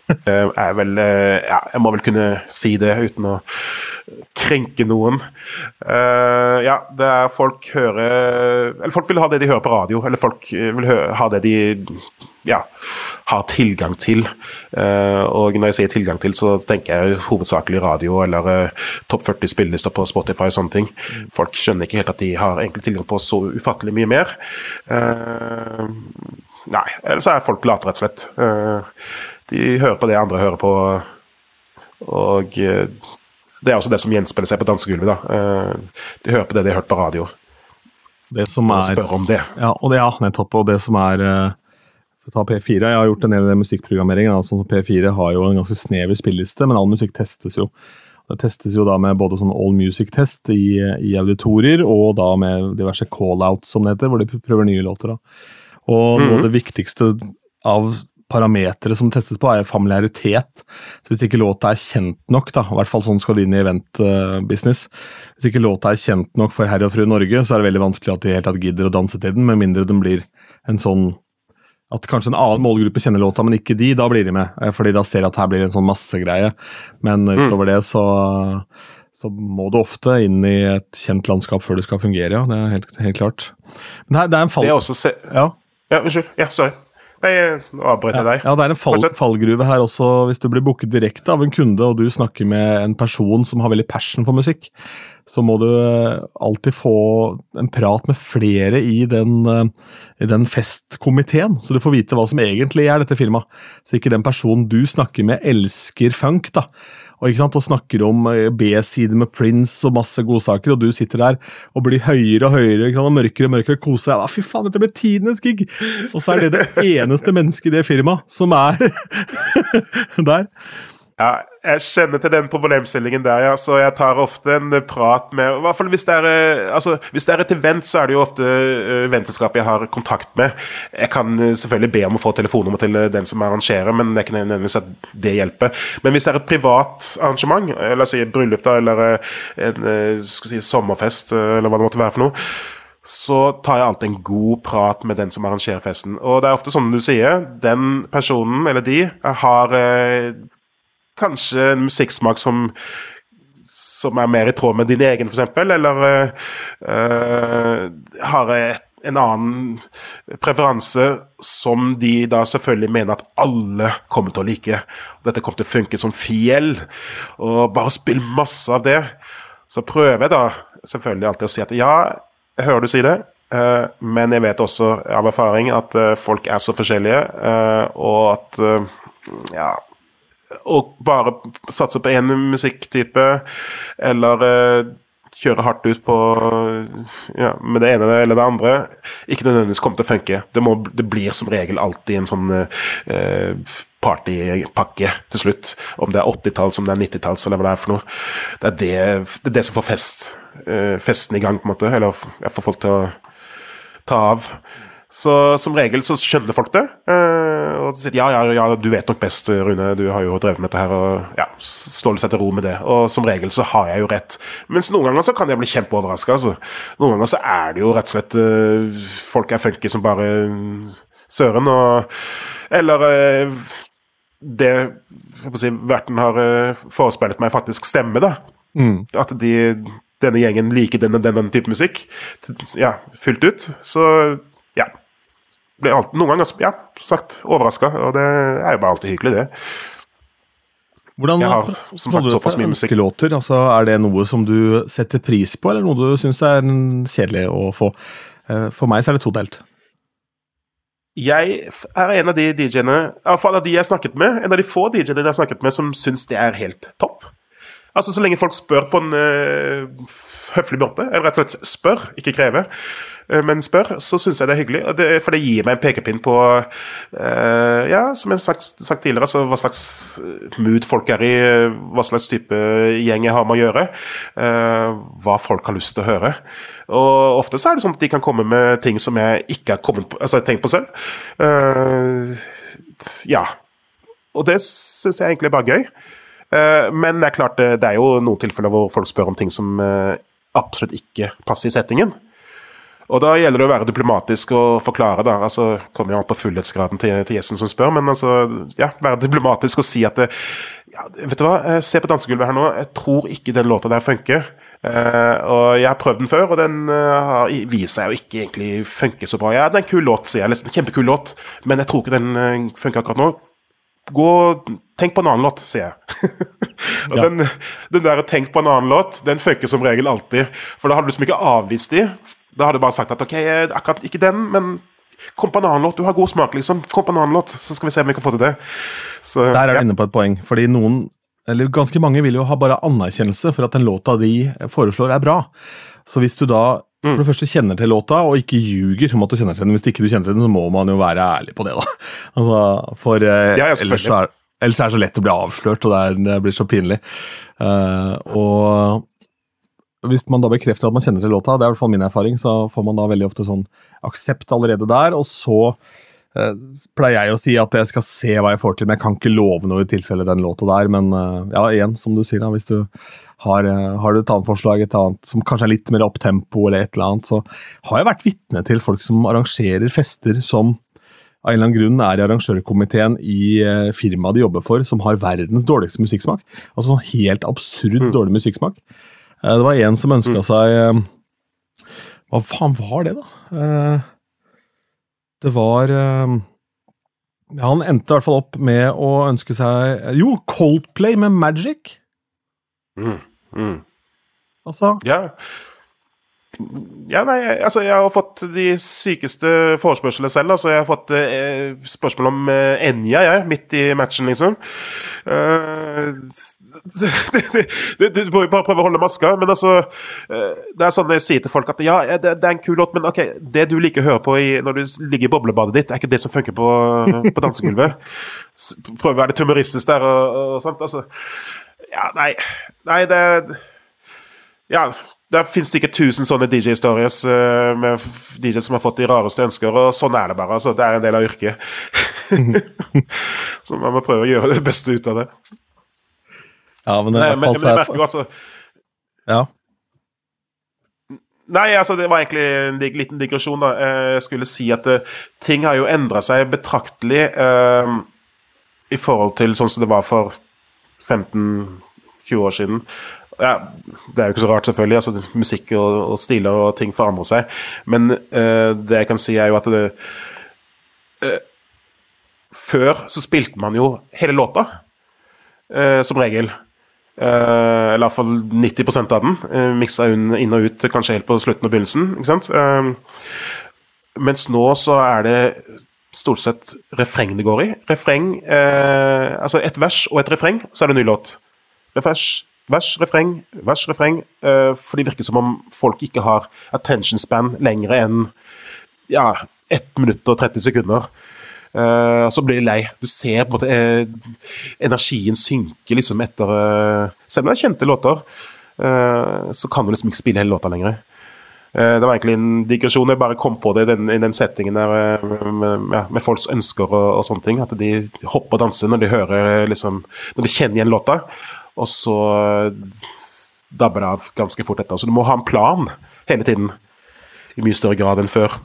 Eh, er vel eh, Ja, jeg må vel kunne si det uten å krenke noen. Uh, ja, det er folk hører Eller folk vil ha det de hører på radio, eller folk vil høre, ha det de ja, har tilgang til. Uh, og når jeg sier tilgang til, så tenker jeg hovedsakelig radio eller uh, topp 40 spillelister på Spotify og sånne ting. Folk skjønner ikke helt at de har egentlig tilgang på så ufattelig mye mer. nei, eller så er folk late, rett og slett. De hører på det andre hører på, og eh, det er også det som gjenspeiler seg på dansegulvet. da. Eh, de hører på det de har hørt på radio. Det som er, og spør om det. Ja, og det, ja, nettopp. Og det som er å ta P4, jeg har gjort en del musikkprogrammering. Altså P4 har jo en ganske snever spilleliste, men all musikk testes jo. Det testes jo da med både sånn all music-test i, i, auditorier, og da med diverse call-outs, som det heter, hvor de prøver nye låter. da. Og noe av mhm. det viktigste av parametere som testes på, er familiaritet. Så Hvis ikke låta er kjent nok, da, i hvert fall sånn skal det inn i event-business Hvis ikke låta er kjent nok for herr og fru Norge, så er det veldig vanskelig at de helt tatt gidder å danse til den, med mindre den blir en sånn at kanskje en annen målgruppe kjenner låta, men ikke de, da blir de med. Eh, fordi da ser de at her blir det en sånn massegreie. Men utover det så, så må du ofte inn i et kjent landskap før det skal fungere, ja. Det er helt, helt klart. Men her, det er en fall... Det er ja. ja, unnskyld. Ja, sorry. Nei, nå avbrøt jeg deg. Ja, det er en fall, fallgruve her også, hvis du blir booket direkte av en kunde, og du snakker med en person som har veldig passion for musikk, så må du eh, alltid få en prat med flere i den, eh, i den festkomiteen, så du får vite hva som egentlig er dette firmaet. Så ikke den personen du snakker med, elsker funk, da og, ikke sant, og snakker om eh, B-sider med Prince og masse godsaker, og du sitter der og blir høyere og høyere ikke sant, og mørkere og mørkere, koser deg. Fy faen, dette blir tidenes gig! Og så er det det eneste mennesket i det firmaet som er <laughs> der. Ja, jeg kjenner til den problemstillingen der, ja. Så jeg tar ofte en prat med I hvert fall hvis det er, eh, altså, hvis det er et event, så er det jo ofte eventselskapet jeg har kontakt med. Jeg kan eh, selvfølgelig be om å få telefonnummer til den som arrangerer, men det er ikke nødvendigvis at det hjelper. Men hvis det er et privat arrangement, la oss si bryllup da, eller en si, sommerfest, eller hva det måtte være for noe så tar jeg alltid en god prat med den som arrangerer festen. Og det er ofte sånn du sier, den personen, eller de, har kanskje en musikksmak som som er mer i tråd med din egen, f.eks., eller uh, har en annen preferanse som de da selvfølgelig mener at alle kommer til å like. Dette kommer til å funke som fjell, og bare spill masse av det. Så prøver jeg da selvfølgelig alltid å si at ja, jeg hører du si det, uh, men jeg vet også av erfaring at uh, folk er så forskjellige, og at ja og bare satse på én musikktype, eller uh, kjøre hardt ut på ja, med det ene eller det andre, ikke nødvendigvis kommer til å funke. Det, må, det blir som regel alltid en sånn uh, partypakke til slutt. Om det er 80-talls, om det er 90-talls, eller hva det er for noe. Det er det, det, er det som får fest, uh, festen i gang, på en måte. Eller får folk til å ta av. Så som regel så skjønner folk det. Eh, og sier ja, ja, ja, du vet nok best, Rune, du har jo drevet med dette her. Og ja, slår seg til ro med det. Og som regel så har jeg jo rett. Mens noen ganger så kan jeg bli kjempeoverraska. Altså. Noen ganger så er det jo rett og slett uh, folk er funky som bare søren, og Eller det si, verten har forespeilet meg, faktisk stemmer, da. Mm. At de, denne gjengen liker denne, denne type musikk ja, fullt ut. Så blir alt, noen ganger ja, sagt overraska, og det er jo bare alltid hyggelig, det. Hvordan jeg har som sagt såpass mye musikk. Altså, er det noe som du setter pris på, eller noe du syns er kjedelig å få? Eh, for meg så er det todelt. Jeg er en av de DJ-ene av de jeg har snakket med, en av de få DJ-ene jeg har snakket med som syns det er helt topp. Altså Så lenge folk spør på en uh, høflig måte, eller rett og slett spør, ikke krever, Eh, men spør, så syns jeg det er hyggelig. For det gir meg en pekepinn på uh, Ja, som jeg har sagt, sagt, tidligere, altså hva slags mood folk er i, hva slags type gjeng jeg har med å gjøre. Hva folk har lyst til å høre. Og ofte så er det sånn at de kan komme med ting som jeg ikke har altså tenkt på selv. Ja. Og det syns jeg egentlig er bare gøy. men det er klart, det er jo noen tilfeller hvor folk spør om ting som absolutt ikke passer i settingen. Og da gjelder det å være diplomatisk og forklare, da. Altså, kommer jo an på fullhetsgraden til, til gjesten som spør, men altså, ja, være diplomatisk og si at det, ja, Vet du hva, eh, se på dansegulvet her nå. Jeg tror ikke den låta der funker. Uh, og jeg har prøvd den før, og den uh, har vist seg å ikke egentlig funke så bra. Ja, det er en kul låt, sier jeg. Liksom, kjempekul låt, men jeg tror ikke den uh, funker akkurat nå. Gå, Tenk på en annen låt, sier jeg. <laughs> og ja. den, den der 'tenk på en annen låt', den funker som regel alltid. For da hadde du liksom ikke avvist de, da hadde du bare sagt at ok, akkurat ikke den, men kom på en annen låt. Du har god smak, liksom. Kom på en annen låt, så skal vi se om vi kan få til det. Så, Der er du ja. inne på et poeng. fordi noen, eller ganske mange vil jo ha bare anerkjennelse for at den låta de foreslår, er bra. Så hvis du da mm. for det første kjenner til låta, og ikke ljuger om at du kjenner til den, hvis ikke du kjenner til den, så må man jo være ærlig på det, da. <laughs> Altså, for eh, ja, ellers, er, ellers er det så lett å bli avslørt, og det, er, det blir så pinlig. Uh, og hvis man da bekrefter at man kjenner til låta, det er i hvert fall min erfaring, så får man da veldig ofte sånn aksept allerede der. Og så pleier jeg å si at jeg skal se hva jeg får til, men jeg kan ikke love noe i tilfelle den låta der. Men eh, ja, igjen, som du sier, da, hvis du har, eh, har du et annet forslag, et annet som kanskje er litt mer opptempo, eller et eller annet, så har jeg vært vitne til folk som arrangerer fester som av en eller annen grunn er i arrangørkomiteen i eh, firmaet de jobber for, som har verdens dårligste musikksmak. Altså sånn helt absurd Mm. dårlig musikksmak. Eh, det var en som ønska Mm. seg eh, Hva faen var det, da? Det var eh, ja, Han endte i hvert fall opp med å ønske seg Jo, Coldplay med Magic! Mm. Mm. Altså, Ja. Ja, nei, altså Jeg har fått de sykeste forespørslene selv. Altså Jeg har fått eh, spørsmål om eh, Enja, jeg, midt i matchen, liksom. Eh, du, må jo bare prøve å holde maska, men altså eh, Det er sånn jeg sier til folk at ja, det, det er en kul låt, men ok, det du liker å høre på i, når du ligger i boblebadet ditt, er ikke det som funker på, <laughs> på dansegulvet. Prøv å være litt humoristisk der og, og sånt. Altså. Ja, nei. Nei, det ja, det sikkert tusen sånne DJ-stories uh, med DJ som har fått de rareste ønsker, og sånn er det bare. altså. Det er en del av yrket. <laughs> <laughs> så man må prøve å gjøre det beste ut av det. Ja, men, det, Nei, men, men jeg er- merker jo altså ja. Nei, altså det var egentlig en liten digresjon. da. Jeg skulle si at eh, ting har jo endra seg betraktelig eh, i forhold til sånn som det var for 15-20 år siden. Ja, Det er jo ikke så rart, selvfølgelig. altså Musikk og, og stiler og ting forandrer seg. Men eh, det jeg kan si, er jo at det eh, Før så spilte man jo hele låta, eh, som regel. Eh, eller iallfall 90% av den. Uh, Miksa inn og ut kanskje helt på slutten og begynnelsen. ikke sant? Uh, mens nå så er det stort sett refreng det går i. Refreng uh, Altså et vers og et refreng, så er det en ny låt. Refers, vers, refreng, vers, refreng. Eh, for det virker som om folk ikke har attention span lengre enn ja, 1 minutt og 30 sekunder. Eh, så blir de lei. Du ser på en måte eh, energien synke liksom etter eh, Selv om det er kjente låter, så kan du liksom ikke spille hele låta lenger. Det var egentlig en digresjon. Jeg bare kom på det i den, i den settingen der med, ja, med folks ønsker og, og sånne ting. At de hopper og danser når de hører liksom Når de kjenner igjen låta, og så dabber det av ganske fort etter. Så du må ha en plan hele tiden. I mye større grad enn før.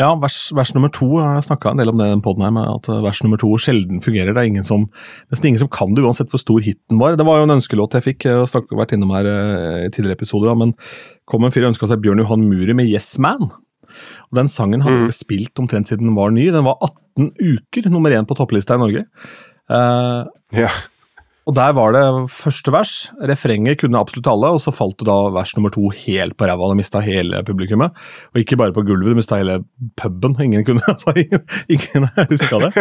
Ja, vers, vers nummer to Jeg snakka en del om det i poden her, med at eh, vers nummer to sjelden fungerer. Det er ingen som, nesten ingen som kan det, uansett hvor stor hiten var. Det var jo en ønskelåt jeg fikk, jeg har snakket- vært innom her eh, i tidligere episoder, da, men kom en fyr og ønska seg Bjørn Johan Muri med Yes Man. Og Den sangen hadde Mm. spilt omtrent siden den var ny. Den var 18 uker nummer én på topplista i Norge. Uh, Ja. Og der var det første vers. Refrenget kunne absolutt alle, og så falt det da vers nummer to helt på ræva. Det mista hele publikummet. Og ikke bare på gulvet, det mista hele puben. Ingen kunne <laughs> altså, ingen, <laughs> huska det.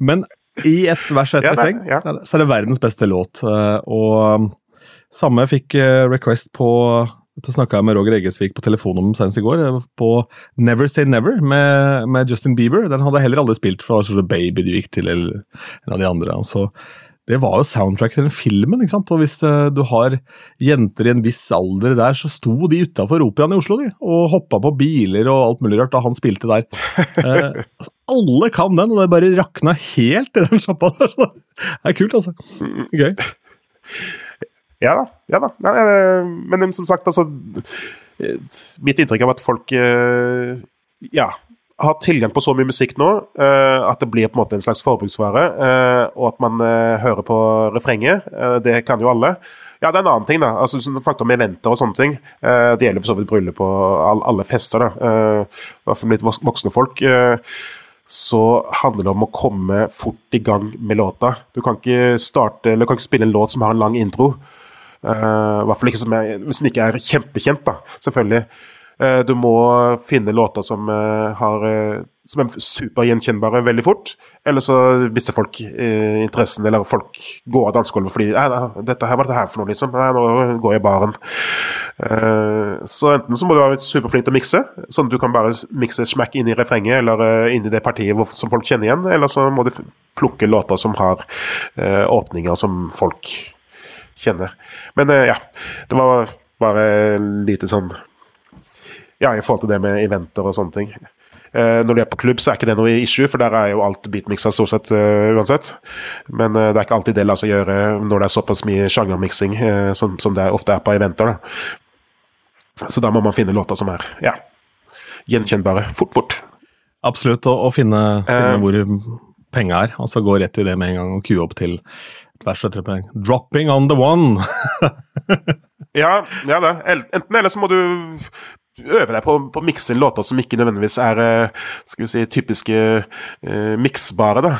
Men i et vers og et Ja, refreng ja. så, er det, så er verdens beste låt. eh, Og um, samme fikk eh, request på dette snakka jeg med Roger Eggesvik på telefon om senest i går. eh, På Never Say Never med, med Justin Bieber. Den hadde jeg heller aldri spilt for det var sånn Baby du gikk til, eller en av de andre. Altså, det var jo soundtrack til den filmen. ikke sant? Og hvis det, du har jenter i en viss alder der, så sto de utafor Operaen i Oslo de, og hoppa på biler og alt mulig rart da han spilte der. <laughs> Eh, altså, alle kan den, og det bare rakna helt i den sjappa der. så Det er kult, altså. Gøy. <laughs> Ja da. ja da. Nei, eh, men som sagt, altså eh, Mitt inntrykk av at folk eh, ja, har tilgang på så mye musikk nå eh, at det blir på en måte en slags forbruksvare, eh, og at man eh, hører på refrenget. Det kan jo alle. Ja, det er en annen ting, da. altså du snakket om eventer og sånne ting. Det gjelder for så vidt bryllup og all, alle fester, da. I hvert fall litt voksne folk. så handler det om å komme fort i gang med låta. Du kan ikke starte, eller du kan ikke spille en låt som har en lang intro. I hvert fall ikke som er, hvis den ikke er kjempekjent, da, selvfølgelig. Eh, du må finne låter som, eh, har, eh, som er supergjenkjennbare veldig fort. Eller så mister folk interessen, eller folk går av dansegulvet fordi «Nei, dette her, var dette her for noe, liksom? Nei, nå går jeg i baren. Så enten så må du være superflink til å mikse, sånn at du kan bare mikse smack inn i refrenget eller inn i det partiet som folk kjenner igjen, eller så må du plukke låter som har åpninger som folk kjenner. Men ja, det var bare lite sånn Ja, i forhold til det med eventer og sånne ting. Uh, når du er på klubb, så er ikke det noe issue, for der er jo alt beatmiksa stort sett uh, uansett. Men uh, det er ikke alltid det lar seg gjøre når det er såpass mye sjangermiksing som, som, det ofte er på eventer. Da. Så da må man finne låter som er ja, gjenkjennbare fort, fort. Absolutt, og, finne, finne hvor penga er. Altså gå rett i det med en gang og kue opp til et vers og tre 'Dropping on the one'. <laughs> ja, ja det. Enten eller så må du øve deg på, å mikse inn låter som ikke nødvendigvis er eh, skal vi si, typiske uh, miksbare. da.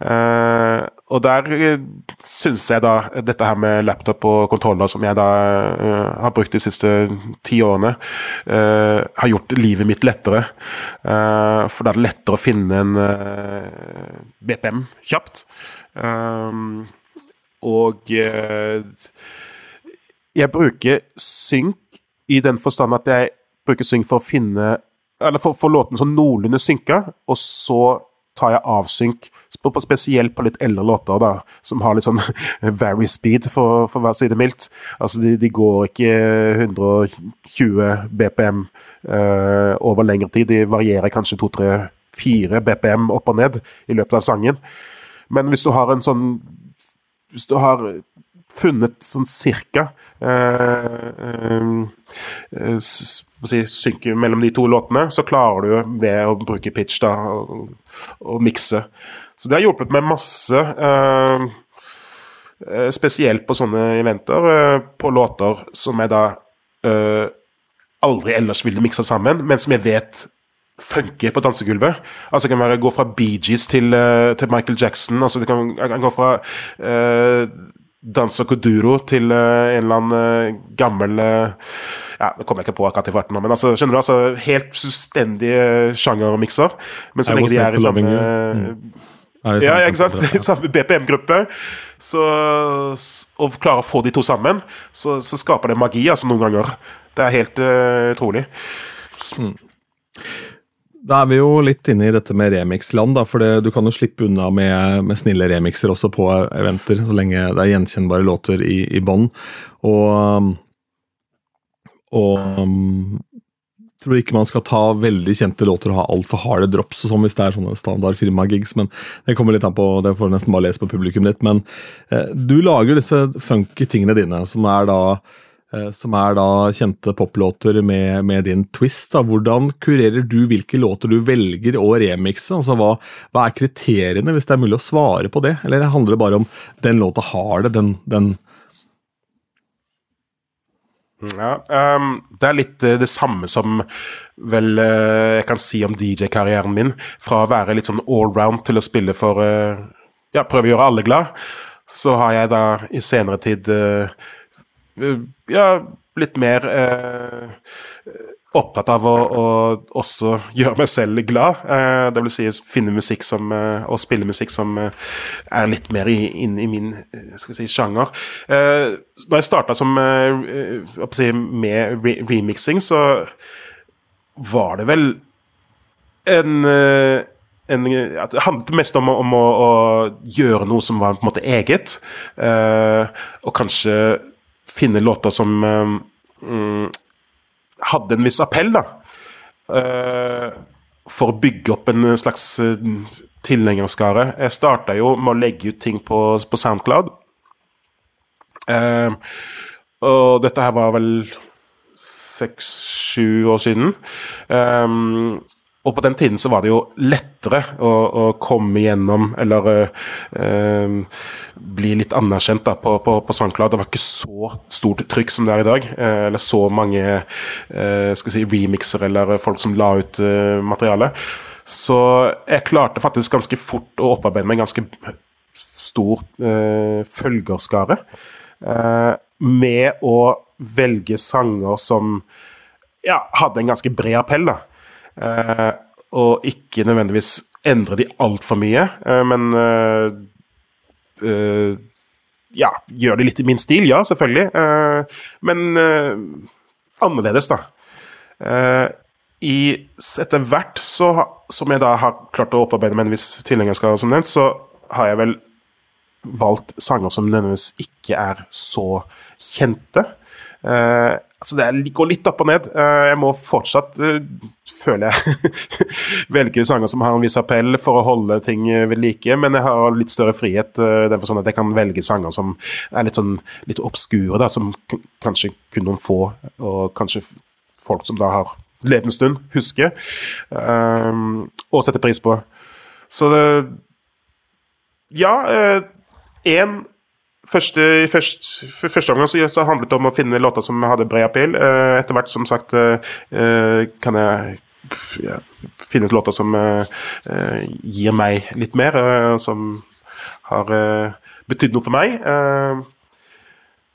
Uh, og der uh, syns jeg da dette her med laptop og kontroller, som jeg da uh, har brukt de siste ti årene, har gjort livet mitt lettere. for da er det lettere å finne en BPM kjapt. og jeg bruker synk i den forstand at jeg bruker synk for å finne Eller få låten sånn noenlunde synka, og så tar jeg avsynk, spesielt på litt eldre låter, da, som har litt sånn <laughs> very speed, for, for å si det mildt. Altså, de, de, går ikke 120 BPM uh, over lengre tid, de varierer kanskje 2-3-4 BPM opp og ned i løpet av sangen. Men hvis du har en sånn Hvis du har funnet sånn cirka uh, uh, si, synker mellom de to låtene, så klarer du ved å bruke pitch da, og, mikse. Så det har hjulpet meg masse. Eh, spesielt på sånne eventer, eh, på låter som jeg da eh, aldri ellers ville miksa sammen, men som jeg vet funker på dansegulvet. Altså Det kan være gå fra Bee Gees til, til Michael Jackson. altså Det kan, kan gå fra Danza Kuduro til en eller annen gammel ja, Det kommer jeg ikke på akkurat i farten nå, men altså, skjønner du? altså Helt fullstendige sjangermikser. Men så lenge de er i samme mm. Ja, ikke sant? <laughs> Samme BPM-gruppe. Så Og klarer å få de to sammen, så, så, skaper det magi altså noen ganger. Det er helt uh, utrolig. Mm. Da er vi jo litt inne i dette med remix-land, da, for det, du kan jo slippe unna med, med, snille remixer også på eventer, så lenge det er gjenkjennbare låter i, i bånn. Og og um, tror ikke man skal ta veldig kjente låter og ha altfor harde drops og sånn hvis det er sånne standard firmagigs, men det kommer litt an på, det får du nesten bare lese på publikum ditt. Men eh, du lager disse funky tingene dine, som er da eh, som er da kjente poplåter med, med, din twist. da. Hvordan kurerer du hvilke låter du velger å remikse? Altså, hva, hva, er kriteriene, hvis det er mulig å svare på det? Eller handler det bare om den låta har det, den, den ja, um, Det er litt uh, det samme som vel uh, jeg kan si om DJ-karrieren min. Fra å være litt sånn allround til å spille for uh, Ja, prøve å gjøre alle glad. Så har jeg da i senere tid Ja, litt mer opptatt av å, å, også gjøre meg selv glad. Eh, det vil si finne musikk som, eh, og spille musikk som eh, er litt mer inn i min eh, skal si, sjanger. Eh, da jeg starta eh, si, med re remixing, så var det vel en, en Det handlet mest om, om å, å, gjøre noe som var på en måte eget, og kanskje finne låter som mm, hadde en viss appell, da. Uh, for å bygge opp en slags uh, tilhengerskare. Jeg starta jo med å legge ut ting på, på Soundcloud. Uh, og dette her var vel seks-sju år siden. Um, og på den tiden så var det jo lettere å, å komme igjennom, eller øh, bli litt anerkjent da, på, på, på SoundCloud. Det var ikke så stort trykk som det er i dag. Eh, eller så mange øh, skal si, remixer eller folk som la ut øh, materiale. Så jeg klarte faktisk ganske fort å opparbeide meg en ganske stor øh, følgerskare. med å velge sanger som ja, hadde en ganske bred appell. da. Uh, og ikke nødvendigvis endre de altfor mye, uh, men uh, Ja, gjør det litt i min stil, ja, selvfølgelig. men annerledes, da. I, etter hvert så, som jeg da har klart å opparbeide med en viss tilhengerskare, som nevnt, så har jeg vel valgt sanger som nødvendigvis ikke er så kjente. Altså det går litt opp og ned. Eh, jeg må fortsatt, uh, føler jeg, <laughs> velge sanger som har en viss appell for å holde ting ved like, men jeg har litt større frihet. Derfor sånn at jeg kan velge sanger som er litt sånn litt obskure, da, som kanskje kun noen få, og kanskje folk som da har levd en stund, husker, um, og setter pris på. Så det Ja, én Første, først, første omgang så, så handlet det om å finne låter som hadde bred appell. Uh, etter hvert, som sagt, uh, kan jeg ja, finne låter som gir meg litt mer, som har betydd noe for meg.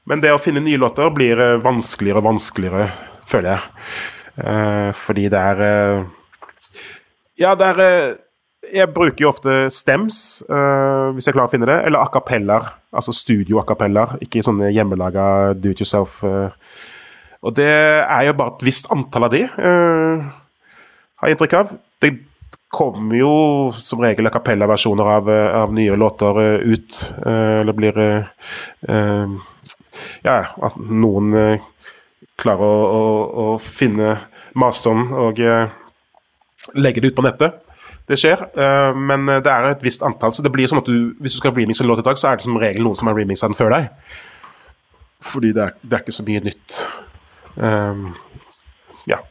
men det å finne nye låter blir vanskeligere og vanskeligere, føler jeg. fordi det er Ja, det er jeg bruker jo ofte stems, uh, hvis jeg klarer å finne det, eller akapeller. Altså studio-acapellar, ikke sånne hjemmelaga do it yourself. Uh. Og det er jo bare et visst antall av de, uh, har jeg inntrykk av. Det kommer jo som regel acapella-versjoner av, av, nye låter ut, eller blir Ja, at noen klarer å, å, å finne masteren og legge det ut på nettet. Det skjer, uh, men det er et visst antall. Så det blir sånn at du, hvis du skal remixe en låt i dag, så er det som regel noen som har remixa den før deg. Fordi det er, det er, ikke så mye nytt. Um, ja.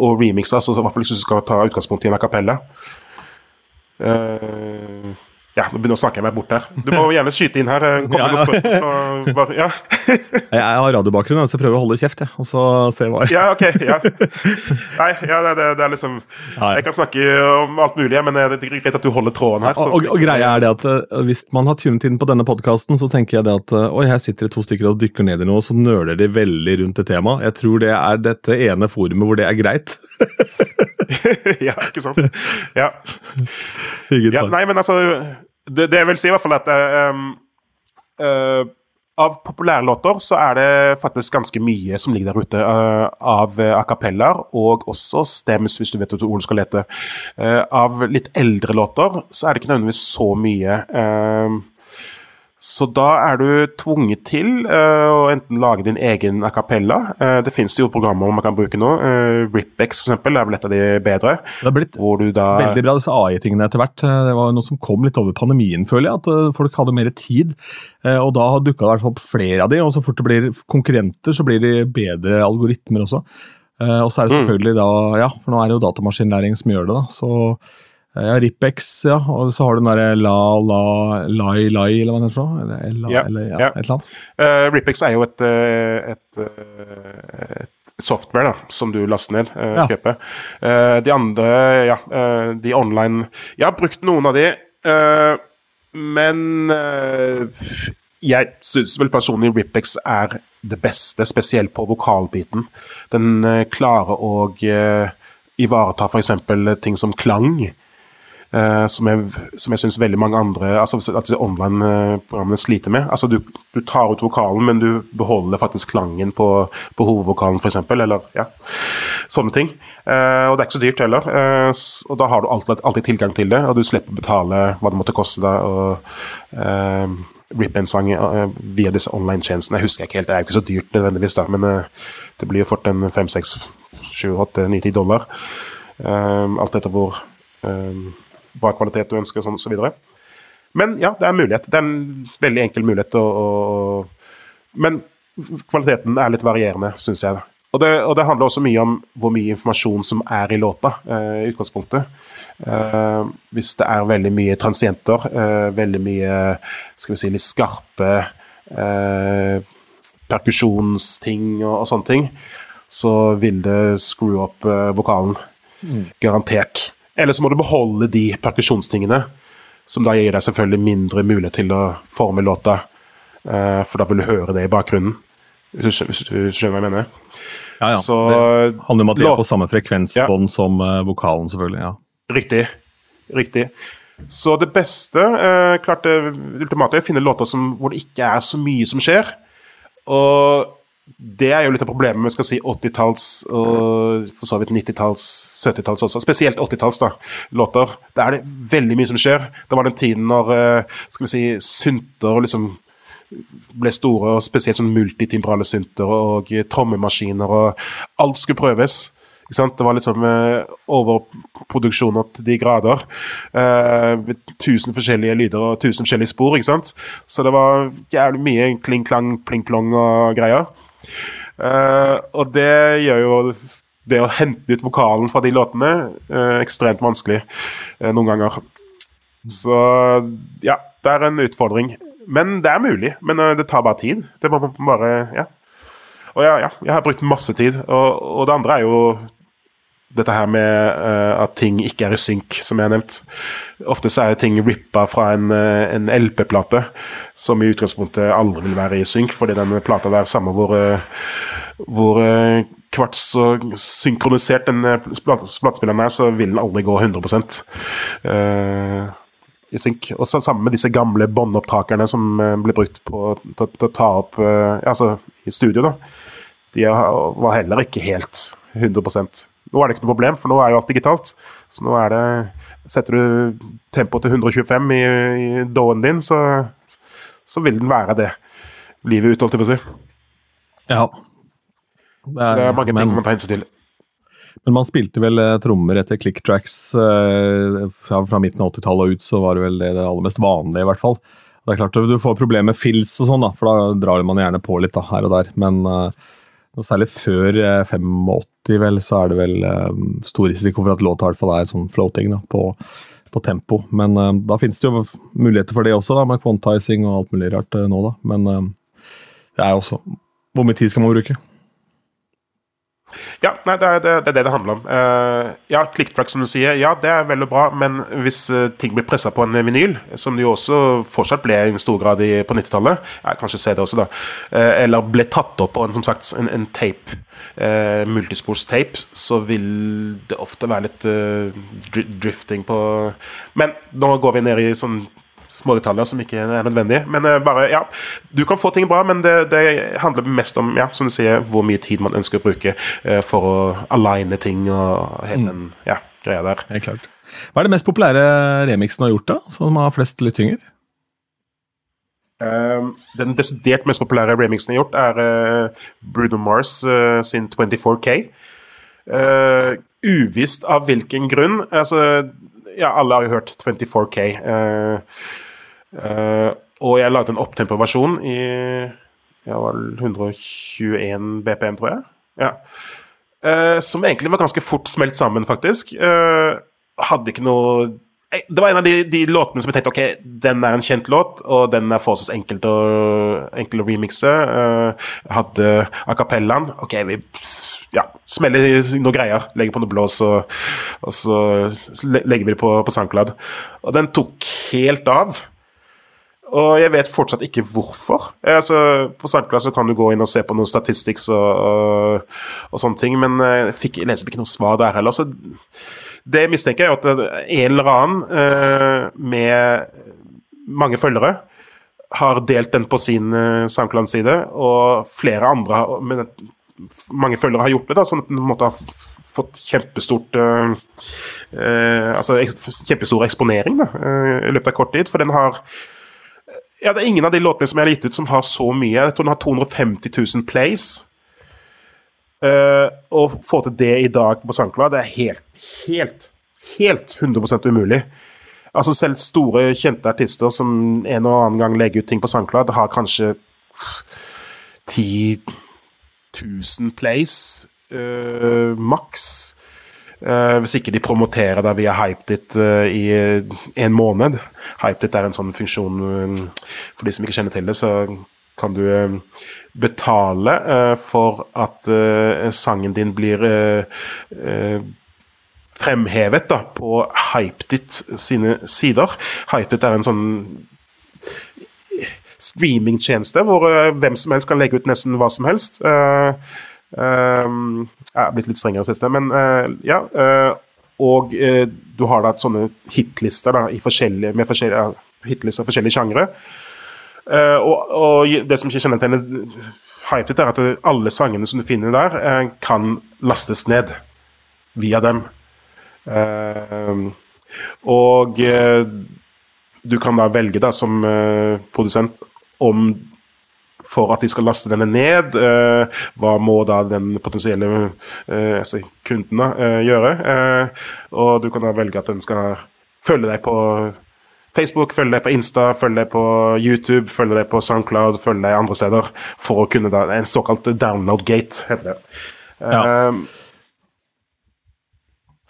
Og remixe, altså, i hvert fall hvis du skal ta utgangspunkt i en acapella. Uh, ja, nå begynner jeg å snakke meg bort her. Du må gjerne skyte inn her. Eh, Kom ja, ja. Spørsmål, bare, ja. <laughs> jeg har radiobakgrunn, så jeg prøver å holde kjeft, jeg. Og så se hva Ja, ok. Ja. Nei, ja, det, det, er liksom Jeg kan snakke om alt mulig, men det er greit at du holder tråden her. Så. Og, og, greia er det at uh, Hvis man har tunet inn på denne podkasten, så tenker jeg det at Oi, her sitter det to stykker og dykker ned i noe, så nøler de veldig rundt det temaet. Jeg tror det er dette ene forumet hvor det er greit. <laughs> ja, ikke sant. Ja. ja. Nei, men altså det, det, vil si, i hvert fall at um, uh, Av populærlåter så er det faktisk ganske mye som ligger der ute uh, av a cappellaer, og også stems, hvis du vet hvor du skal lete. Uh, av litt eldre låter så er det ikke nødvendigvis så mye. Uh, så da er du tvunget til uh, å enten lage din egen a cappella. Uh, det fins jo programmer man kan bruke nå. Uh, Ripex for eksempel, er vel et av de bedre. Det har blitt da... veldig bra disse AI-tingene etter hvert. Det var noe som kom litt over pandemien, føler jeg. At folk hadde mer tid. Og da dukka det i hvert fall opp flere av de, og så fort det blir konkurrenter, så blir de bedre algoritmer også. Og så er det mm. selvfølgelig mm. da Ja, for nå er det jo datamaskinlæring som gjør det, da. så ja, Ripex, ja. Og så har du den derre La La Lai Lai, eller hva det heter. Eller, la, ja, eller ja, ja. et eller annet. Uh, Ripex er jo et, eh, et, eh, et, software da, som du laster ned, uh, ja. kjøper. Uh, de andre, ja, de online Jeg har brukt noen av de, men jeg syns vel personlig Ripex er det beste, spesielt på vokalbiten. Den klarer å ivareta f.eks. ting som klang. Uh, som jeg, som jeg syns veldig mange andre altså at online-programmene sliter med. Altså du, du, tar ut vokalen, men du beholder faktisk klangen på, på hovedvokalen, f.eks. Eller ja, sånne ting. Uh, og det er ikke så dyrt heller. Uh, og da har du alltid, alltid, tilgang til det, og du slipper å betale hva det måtte koste deg. og rip en sang via disse online-tjenestene. Jeg husker ikke helt, det er jo ikke så dyrt nødvendigvis, da, men det blir jo fort en fem, seks, sju, åtte, ni, ti dollar. alt etter hvor bra kvalitet du ønsker, sånn, så videre. Men ja, det er en mulighet. Det er en veldig enkel mulighet å, å Men kvaliteten er litt varierende, syns jeg. Og det, og det, handler også mye om hvor mye informasjon som er i låta, eh, i utgangspunktet. Eh, hvis det er veldig mye transienter, eh, veldig mye skal vi si, litt skarpe eh, perkusjonsting og, og, sånne ting, så vil det skru opp eh, vokalen. Mm. Garantert. Eller så må du beholde de perkusjonstingene, som da gir deg selvfølgelig mindre mulighet til å forme låta, uh, for da vil du høre det i bakgrunnen. Hvis du, skjønner hva jeg mener? Ja, ja. Så, det handler om at de er på samme frekvensbånd ja. som uh, vokalen, selvfølgelig. ja. Riktig. Riktig. Så det beste, uh, klart det ultimate, er å finne låter som, hvor det ikke er så mye som skjer. Og det er jo litt av problemet med skal si 80-talls og for så vidt 90-talls, 70-talls også. Spesielt 80-talls da, låter. Der er det veldig mye som skjer. Det var den tiden når eh, skal vi si, synter liksom ble store, og spesielt sånn multitimbrale synter og trommemaskiner, og alt skulle prøves. Det var liksom eh, overproduksjoner til de grader. Eh, tusen forskjellige lyder og tusen forskjellige spor. ikke sant? Så det var jævlig mye kling-klang, pling-plong og greier. Eh, og det gjør jo det å hente ut vokalen fra de låtene uh, ekstremt vanskelig uh, noen ganger. Så ja, det er en utfordring. Men det er mulig. Men det tar bare tid. Det må bare Ja. Og ja, ja, jeg har brukt masse tid. Og, og det andre er jo dette her med uh, at ting ikke er i synk, som jeg har nevnt. Ofte så er ting rippa fra en, uh, en LP-plate, som i utgangspunktet aldri vil være i synk, fordi den plata der, samme hvor, uh, hvor kvarts så synkronisert den platespilleren er, så vil den aldri gå 100% i synk. Og så sammen med disse gamle båndopptakerne som ble brukt på til å ta opp altså i studio, da. De var heller ikke helt 100 nå er det ikke noe problem, for nå er jo alt digitalt. Så nå er det Setter du tempoet til 125 i, i doen din, så, så, vil den være det livet ut, holdt jeg på å si. Ja. Det er, så det er mange men, ting man tar hensyn til. Men man spilte vel eh, trommer etter click tracks eh, fra, fra, midten av 80-tallet og ut, så var det vel det, det aller mest vanlige, i hvert fall. Det er klart Du får problemer med fills og sånn, da, for da drar man gjerne på litt da, her og der. Men uh, og særlig før 85, eh, vel, så er det vel um, stor risiko for at låta er en sånn floating da, på, på tempo. Men um, da finnes det jo muligheter for det også, da, med quantizing og alt mulig rart uh, nå, da. Men um, det er jo også Hvor mye tid skal man bruke? Ja, nei, det, er, det, er det det handler om. Uh, ja, clicktrack, som du sier, ja, det er vel og bra, men hvis uh, ting blir pressa på en vinyl, som det jo også fortsatt ble i stor grad i, på 90-tallet, ja, kanskje CD også, da, uh, eller ble tatt opp på en, som sagt, en, en tape, uh, multisports-tape, så vil det ofte være litt drifting på Men nå går vi ned i sånn små detaljer som ikke er nødvendige. Men uh, bare, ja, du kan få ting bra, men det, det, handler mest om ja, som du sier, hvor mye tid man ønsker å bruke uh, for å aligne ting og hele den ja, greia der. Helt klart. Hva er det mest populære remixen du har gjort, da, som har flest lyttinger? Uh, den desidert mest populære remixen jeg har gjort, er Bruno Mars sin 24K. uvisst av hvilken grunn. Altså, ja, alle har jo hørt 24K. Uh, Uh, og jeg lagde en opptempo-versjon i ja, 121 BPM, tror jeg. Ja. Uh, som egentlig var ganske fort smelt sammen, faktisk. Uh, hadde ikke noe Det var en av de, de, låtene som jeg tenkte ok, den er en kjent låt, og den er forholdsvis enkelt å, enkel å remixe. jeg hadde a cappellaen. Ok, vi ja, smeller noe greier, legger på noe blås, og, og så legger vi det på, på SoundCloud. Og den tok helt av. Og jeg vet fortsatt ikke hvorfor. Altså, på Sandplass kan du gå inn og se på noen statistics og, og, og sånne ting, men jeg, fikk, jeg leser ikke noe svar der heller. Så det mistenker jeg at en eller annen uh, med mange følgere har delt den på sin uh, SoundCloud-side, og flere andre med mange følgere har gjort det, da, sånn at den måtte ha fått kjempestort uh, uh, Altså kjempestor eksponering da, i løpet av kort tid. For den har ja, det er ingen av de låtene som jeg har gitt ut som har så mye. Jeg tror den har 250 000 plays. Uh, å få til det i dag på SoundCloud, det er helt, helt, helt 100% umulig. Altså Selv store, kjente artister som en og annen gang legger ut ting på SoundCloud, har kanskje 10 000 plays uh, maks. Uh, hvis ikke de promoterer deg via HypeDit uh, i en måned. HypeDit er en sånn funksjon For de som ikke kjenner til det, så kan du betale for at sangen din blir fremhevet da, på HypeDit sine sider. HypeDit er en sånn streamingtjeneste hvor hvem som helst kan legge ut nesten hva som helst. Uh, jeg er blitt litt strengere siste, men uh, ja. Uh, og uh, du har da sånne hitlister da, forskjellige, med forskjellige, hitlister forskjellige sjangre. Og, og, det som ikke kjennetegner Hyped, er at alle sangene som du finner der, kan lastes ned via dem. og du kan da velge da som produsent om for at de skal laste denne ned. Eh, hva må da den potensielle eh, altså kunden da, eh, gjøre? Og du kan da velge at den skal følge deg på Facebook, følge deg på Insta, følge deg på YouTube, følge deg på SoundCloud, følge deg andre steder, for å kunne da En såkalt download gate, heter det. Ja. Eh,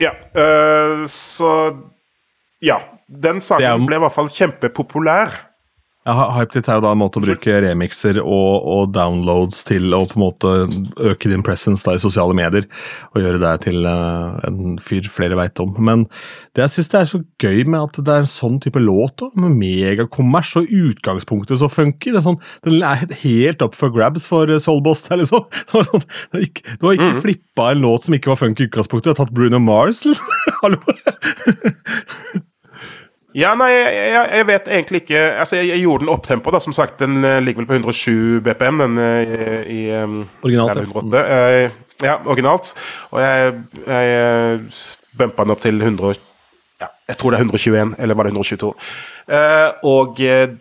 ja. uh, så Ja. Den sangen ble i hvert fall kjempepopulær. Ja, Hypedit er jo da en måte å bruke remixer og, og downloads til å på en måte øke din presence da i sosiale medier. Og gjøre deg til uh, en fyr flere veit om. Men det jeg syns er så gøy med at det er en sånn type låt, da, med megakommers og utgangspunktet så funky. Det er sånn, Den er helt up for grabs for eh, Soulboss. der, liksom. <laughs> Det var sånn, det var ikke, det var ikke flippa en låt som ikke var funky i utgangspunktet. Du har tatt Bruno Mars. <laughs> Hallo! Ja, nei, jeg, jeg, jeg vet egentlig ikke Altså, jeg, jeg gjorde den opptempo, da. Som sagt, den eh, ligger vel på 107 BPM, den i, i um, Originalt, ja. 108. Eh, ja, originalt. Og jeg, jeg eh, bumpa den opp til 100 Ja, jeg tror det er 121, eller var det 122? Eh, og eh,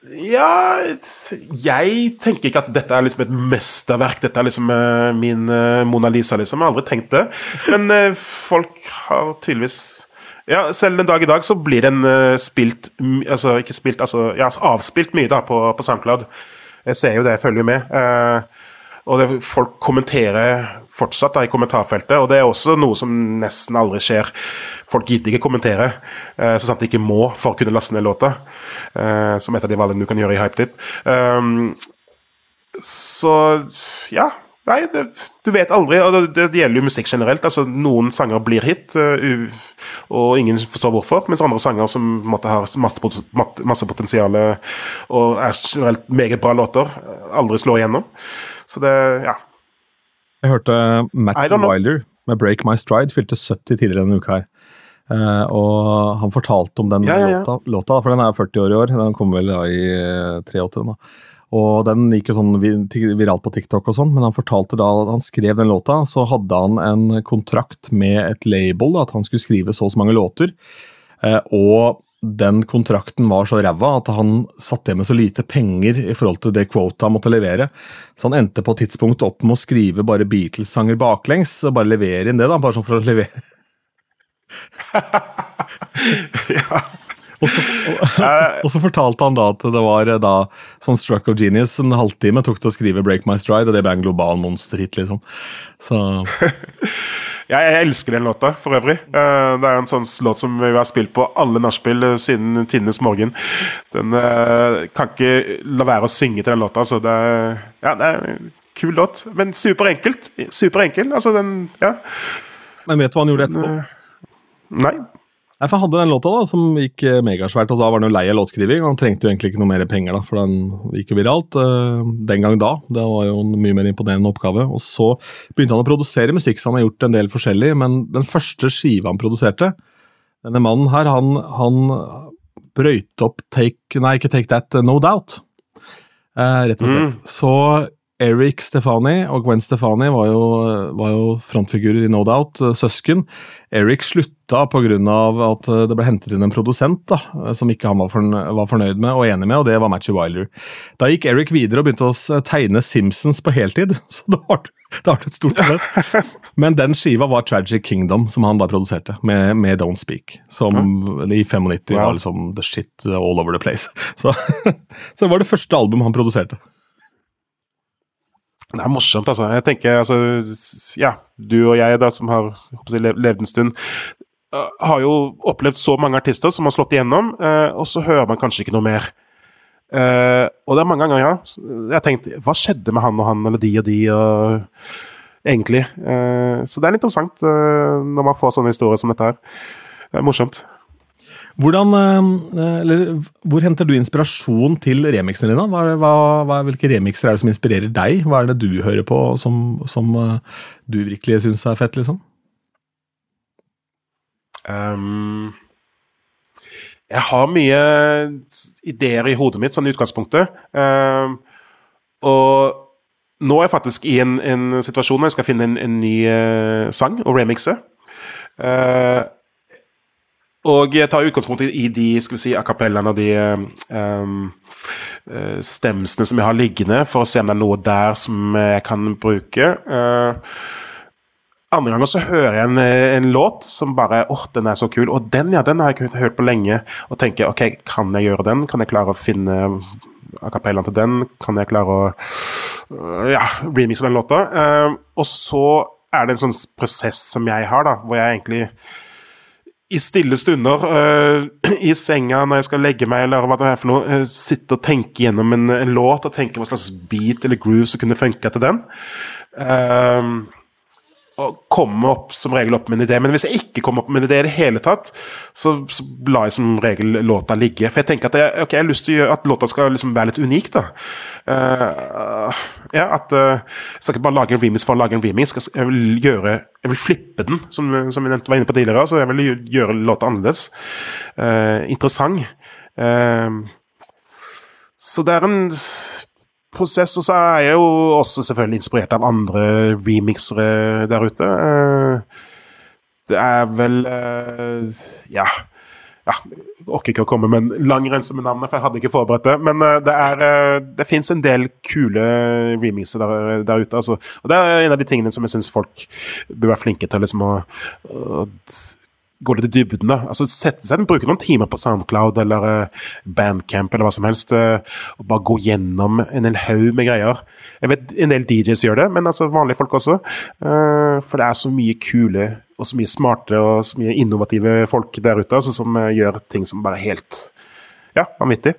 ja Jeg tenker ikke at dette er liksom et mesterverk. Dette er liksom eh, min eh, Mona Lisa, liksom. Jeg har aldri tenkt det. Men eh, folk har tydeligvis ja, selv den dag i dag så blir den eh, spilt Altså ikke spilt, altså, ja, avspilt mye da på, på SoundCloud. Jeg ser jo det, jeg følger med. Eh, og det, folk kommenterer fortsatt da i kommentarfeltet, og det er også noe som nesten aldri skjer. Folk gidder ikke kommentere, eh, så sant de ikke må for å kunne laste ned låta. Eh, som et av de valgene du kan gjøre i HypeDit. Um, så ja. Nei, det, du vet aldri. og det, det, gjelder jo musikk generelt. altså Noen sanger blir hit, eh, og ingen forstår hvorfor. Mens andre sanger som måtte ha masse, masse potensial og er generelt meget bra låter, eh, aldri slår igjennom. Så det Ja. Jeg hørte Matt. Wilder med 'Break My Stride', fylte 70 tidligere denne uka her. Uh, og han fortalte om den Ja, ja, ja. Låta, låta, for den er 40 år i år. Den kom vel da i eh, 83. nå da. Og den gikk jo sånn viralt på TikTok og sånn, men han fortalte da at han skrev den låta, så hadde han en kontrakt med et label, da, at han skulle skrive så og så mange låter. Eh, og den kontrakten var så ræva at han satt igjen med så lite penger i forhold til det quota han måtte levere. Så han endte på et tidspunkt opp med å skrive bare Beatles-sanger baklengs, og bare levere inn det, da, bare sånn for å levere. <laughs> ja. Og så, og, og så fortalte han da at det var eh, da sånn Struck of Genius en halvtime tok til å skrive Break My Stride, og det ble en global monsterhit, liksom. Så <laughs> Ja, jeg elsker den låta, for øvrig. Eh, det er en sånn låt som vi har spilt på alle nachspiel eh, siden tidenes morgen. Den kan ikke la være å synge til den låta, så det er, ja, det er en kul låt. Men superenkelt. Superenkel. Altså, den Ja. Men vet du hva han gjorde etterpå? Nei. Nei, for Han hadde den låta da, som gikk eh, megasvært, og da var han jo lei av låtskriving. Han trengte jo egentlig ikke noe mer penger, da, for den gikk jo viralt eh, den gang da. Det var jo en mye mer imponerende oppgave. Og så begynte han å produsere musikk, så han har gjort en del forskjellig. Men den første skiva han produserte, denne mannen her, han, han brøyte opp Take Nei, ikke Take That, No Doubt. Eh, rett og slett. Så Eric Stefani og Gwen Stefani var jo, var jo frontfigurer i No Doubt, eh, søsken. Eric slutta pga. at eh, det ble hentet inn en produsent da, eh, som ikke han var, forn var fornøyd med og enig med, og det var Matchy Wilder. Da gikk Eric videre og begynte å tegne Simpsons på heltid, <laughs> så det var, det var et stort problem. <laughs> Men den skiva var Tragic Kingdom, som han da produserte, med, med Don't Speak. Som i 95 Wow. var liksom the shit all over the place. <laughs> Så, så det var det første albumet han produserte. Det er morsomt, altså. Jeg tenker, altså Ja, du og jeg, da, som har jeg levd en stund, øh, har jo opplevd så mange artister som har slått igjennom, øh, og så hører man kanskje ikke noe mer. Eh, og det er mange ganger, ja. Jeg har tenkt Hva skjedde med han og han, eller de og de, og egentlig? Eh, så det er litt interessant når man får sånne historier som dette her. Det er morsomt. Hvordan, eh, eller, hvor henter du inspirasjon til remixene dine? Hva, hva, hvilke remixer er det som inspirerer deg? Hva er det du hører på som, som eh, du virkelig syns er fett, liksom? Um, jeg har mye ideer i hodet mitt, sånn i utgangspunktet. Um, og nå er jeg faktisk i en, en situasjon hvor jeg skal finne en, en ny uh, sang og remixe. Eh, og jeg tar utgangspunkt i, de skal vi si, a cappellaene og de eh, uh, stemsene som jeg har liggende, for å se om det er noe der som jeg kan bruke. Uh, andre ganger så hører jeg en, en låt som bare åh, den er så kul. Og den, ja, den har jeg ikke hørt på lenge. Og tenker ok, kan jeg gjøre den? Kan jeg klare å finne a cappellaen til den? Kan jeg klare å uh, ja, remixe den låta? Uh, og så er det en sånn prosess som jeg har, da, hvor jeg egentlig i stille stunder uh, <clears throat> i senga når jeg skal legge meg, eller hva det er for noe, uh, sitte og tenke gjennom en, en, låt og tenke hva slags beat eller groove som kunne funke til den. Uh, komme opp som regel opp med en idé. Men hvis jeg ikke kommer opp med en idé i det hele tatt, så, så lar jeg som regel låta ligge. For jeg tenker at jeg, okay, jeg har lyst til at låta skal liksom være litt unik, da. Uh, ja, at uh, Jeg skal ikke bare lage en remix for å lage en remix. Jeg vil gjøre Jeg vil flippe den, som, som nevnte var inne på tidligere. Så jeg vil gjøre låta annerledes. Uh, interessant. så det er en prosess, og så er jeg jo også selvfølgelig inspirert av andre remixere der ute. Eh, det er vel eh, Ja. ja orker ikke å komme med en lang rense med navnet, for jeg hadde ikke forberedt det. Men eh, det, er, det fins en del kule remixer der, der ute. Altså. Og det er en av de tingene som jeg syns folk bør være flinke til liksom, å, å gå litt i dybden. altså Sette seg bruke noen timer på Soundcloud eller uh, Bandcamp eller hva som helst, uh, og bare gå gjennom en hel haug med greier. Jeg vet en del DJs gjør det, men altså vanlige folk også. Uh, for det er så mye kule og så mye smarte og så mye innovative folk der ute altså, som gjør ting som bare er helt ja, vanvittig.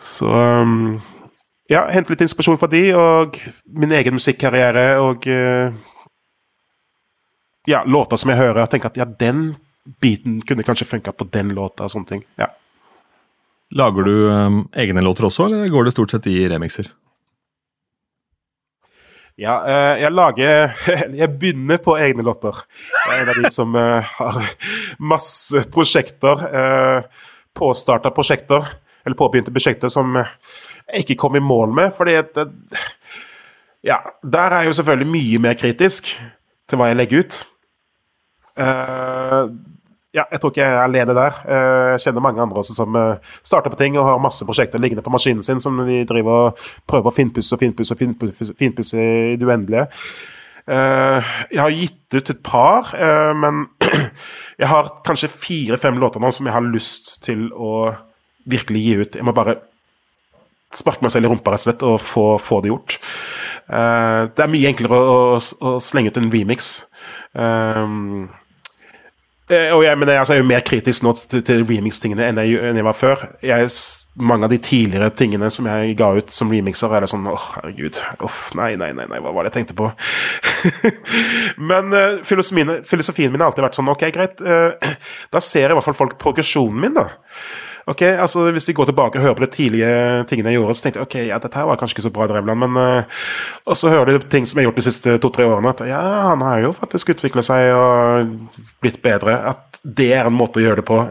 Så um, ja, hente litt inspirasjon fra de, og min egen musikkarriere og ja, låter som jeg hører og tenker at ja, den biten kunne kanskje funka på den låta og sånne ting. ja. Lager du um, egne låter også, eller går det stort sett i remixer? Ja, uh, jeg lager <laughs> Jeg begynner på egne låter. Jeg er en av de som uh, har masse prosjekter. Uh, påstarta prosjekter, eller påbegynte prosjekter som jeg ikke kom i mål med, fordi at Ja, der er jeg jo selvfølgelig mye mer kritisk til hva jeg legger ut. Uh, ja, jeg tror ikke jeg er alene der. Uh, jeg kjenner mange andre også som uh, starter på ting og har masse prosjekter liggende på maskinen sin som de driver og prøver å finpusse og finpusse og finpusse, finpusse i det uendelige. jeg har gitt ut et par, men <clears throat> jeg har kanskje fire-fem låter nå som jeg har lyst til å virkelig gi ut. Jeg må bare sparke meg selv i rumpa rett og slett og få, få det gjort. det er mye enklere å, å, å slenge ut en remix. Eh, og jeg, men jeg, altså, jeg, er jo mer kritisk nå til, til remix-tingene enn, enn, jeg var før. Jeg, mange av de tidligere tingene som jeg ga ut som remixer, er det sånn åh, herregud. Uff, nei, nei, nei, nei, hva var det jeg tenkte på? <laughs> men uh, filosofien, filosofien, min har alltid vært sånn, ok, greit. Uh, <clears throat> da ser i hvert fall folk progresjonen min, da. Ok, altså Hvis de går tilbake og hører på de tidlige tingene jeg gjorde, så tenkte jeg ok, ja, dette her var kanskje ikke så bra, Drevland, men uh, Og så hører de ting som jeg har gjort de siste to-tre årene, at ja, han har jo faktisk utvikla seg og blitt bedre. At det er en måte å gjøre det på. <clears throat>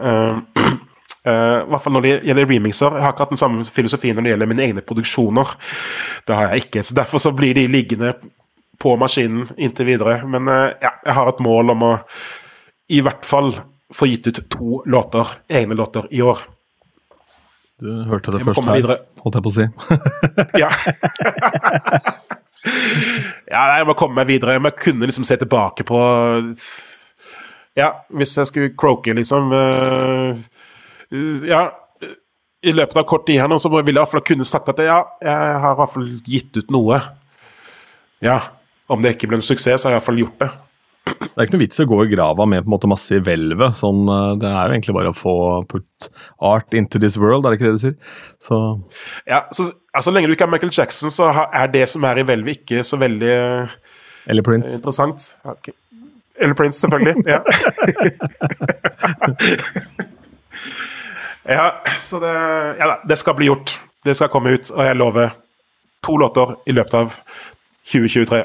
Uh, Uh, hvert fall når det gjelder remixer. Jeg har ikke hatt den samme filosofien når det gjelder mine egne produksjoner. Det har jeg ikke, så Derfor så blir de liggende på maskinen inntil videre. Men uh, ja, jeg har et mål om å i hvert fall få gitt ut to låter, egne låter, i år. Du hørte det først her, videre. holdt jeg på å si. ja. <laughs> ja, jeg må komme meg videre. Jeg må kunne liksom se tilbake på Ja, hvis jeg skulle croake, liksom uh, Ja, i løpet av kort tid her nå, så ville jeg i hvert fall kunne sagt at ja, jeg har i hvert fall gitt ut noe. Ja. Om det ikke ble en suksess, så har jeg i hvert fall gjort det. Det er ikke noe vits i å gå i grava med på en måte masse i hvelvet. Sånn, eh, det er jo egentlig bare å få put art into this world, er det ikke det du sier? Så Ja, så, altså, lenge du ikke er Michael Jackson, så er det som er i hvelvet, ikke så veldig Eller Prince. interessant. Okay. Eller Prince, selvfølgelig. ja. <laughs> ja, så det Ja da, det skal bli gjort. Det skal komme ut, og jeg lover to låter i løpet av 2023.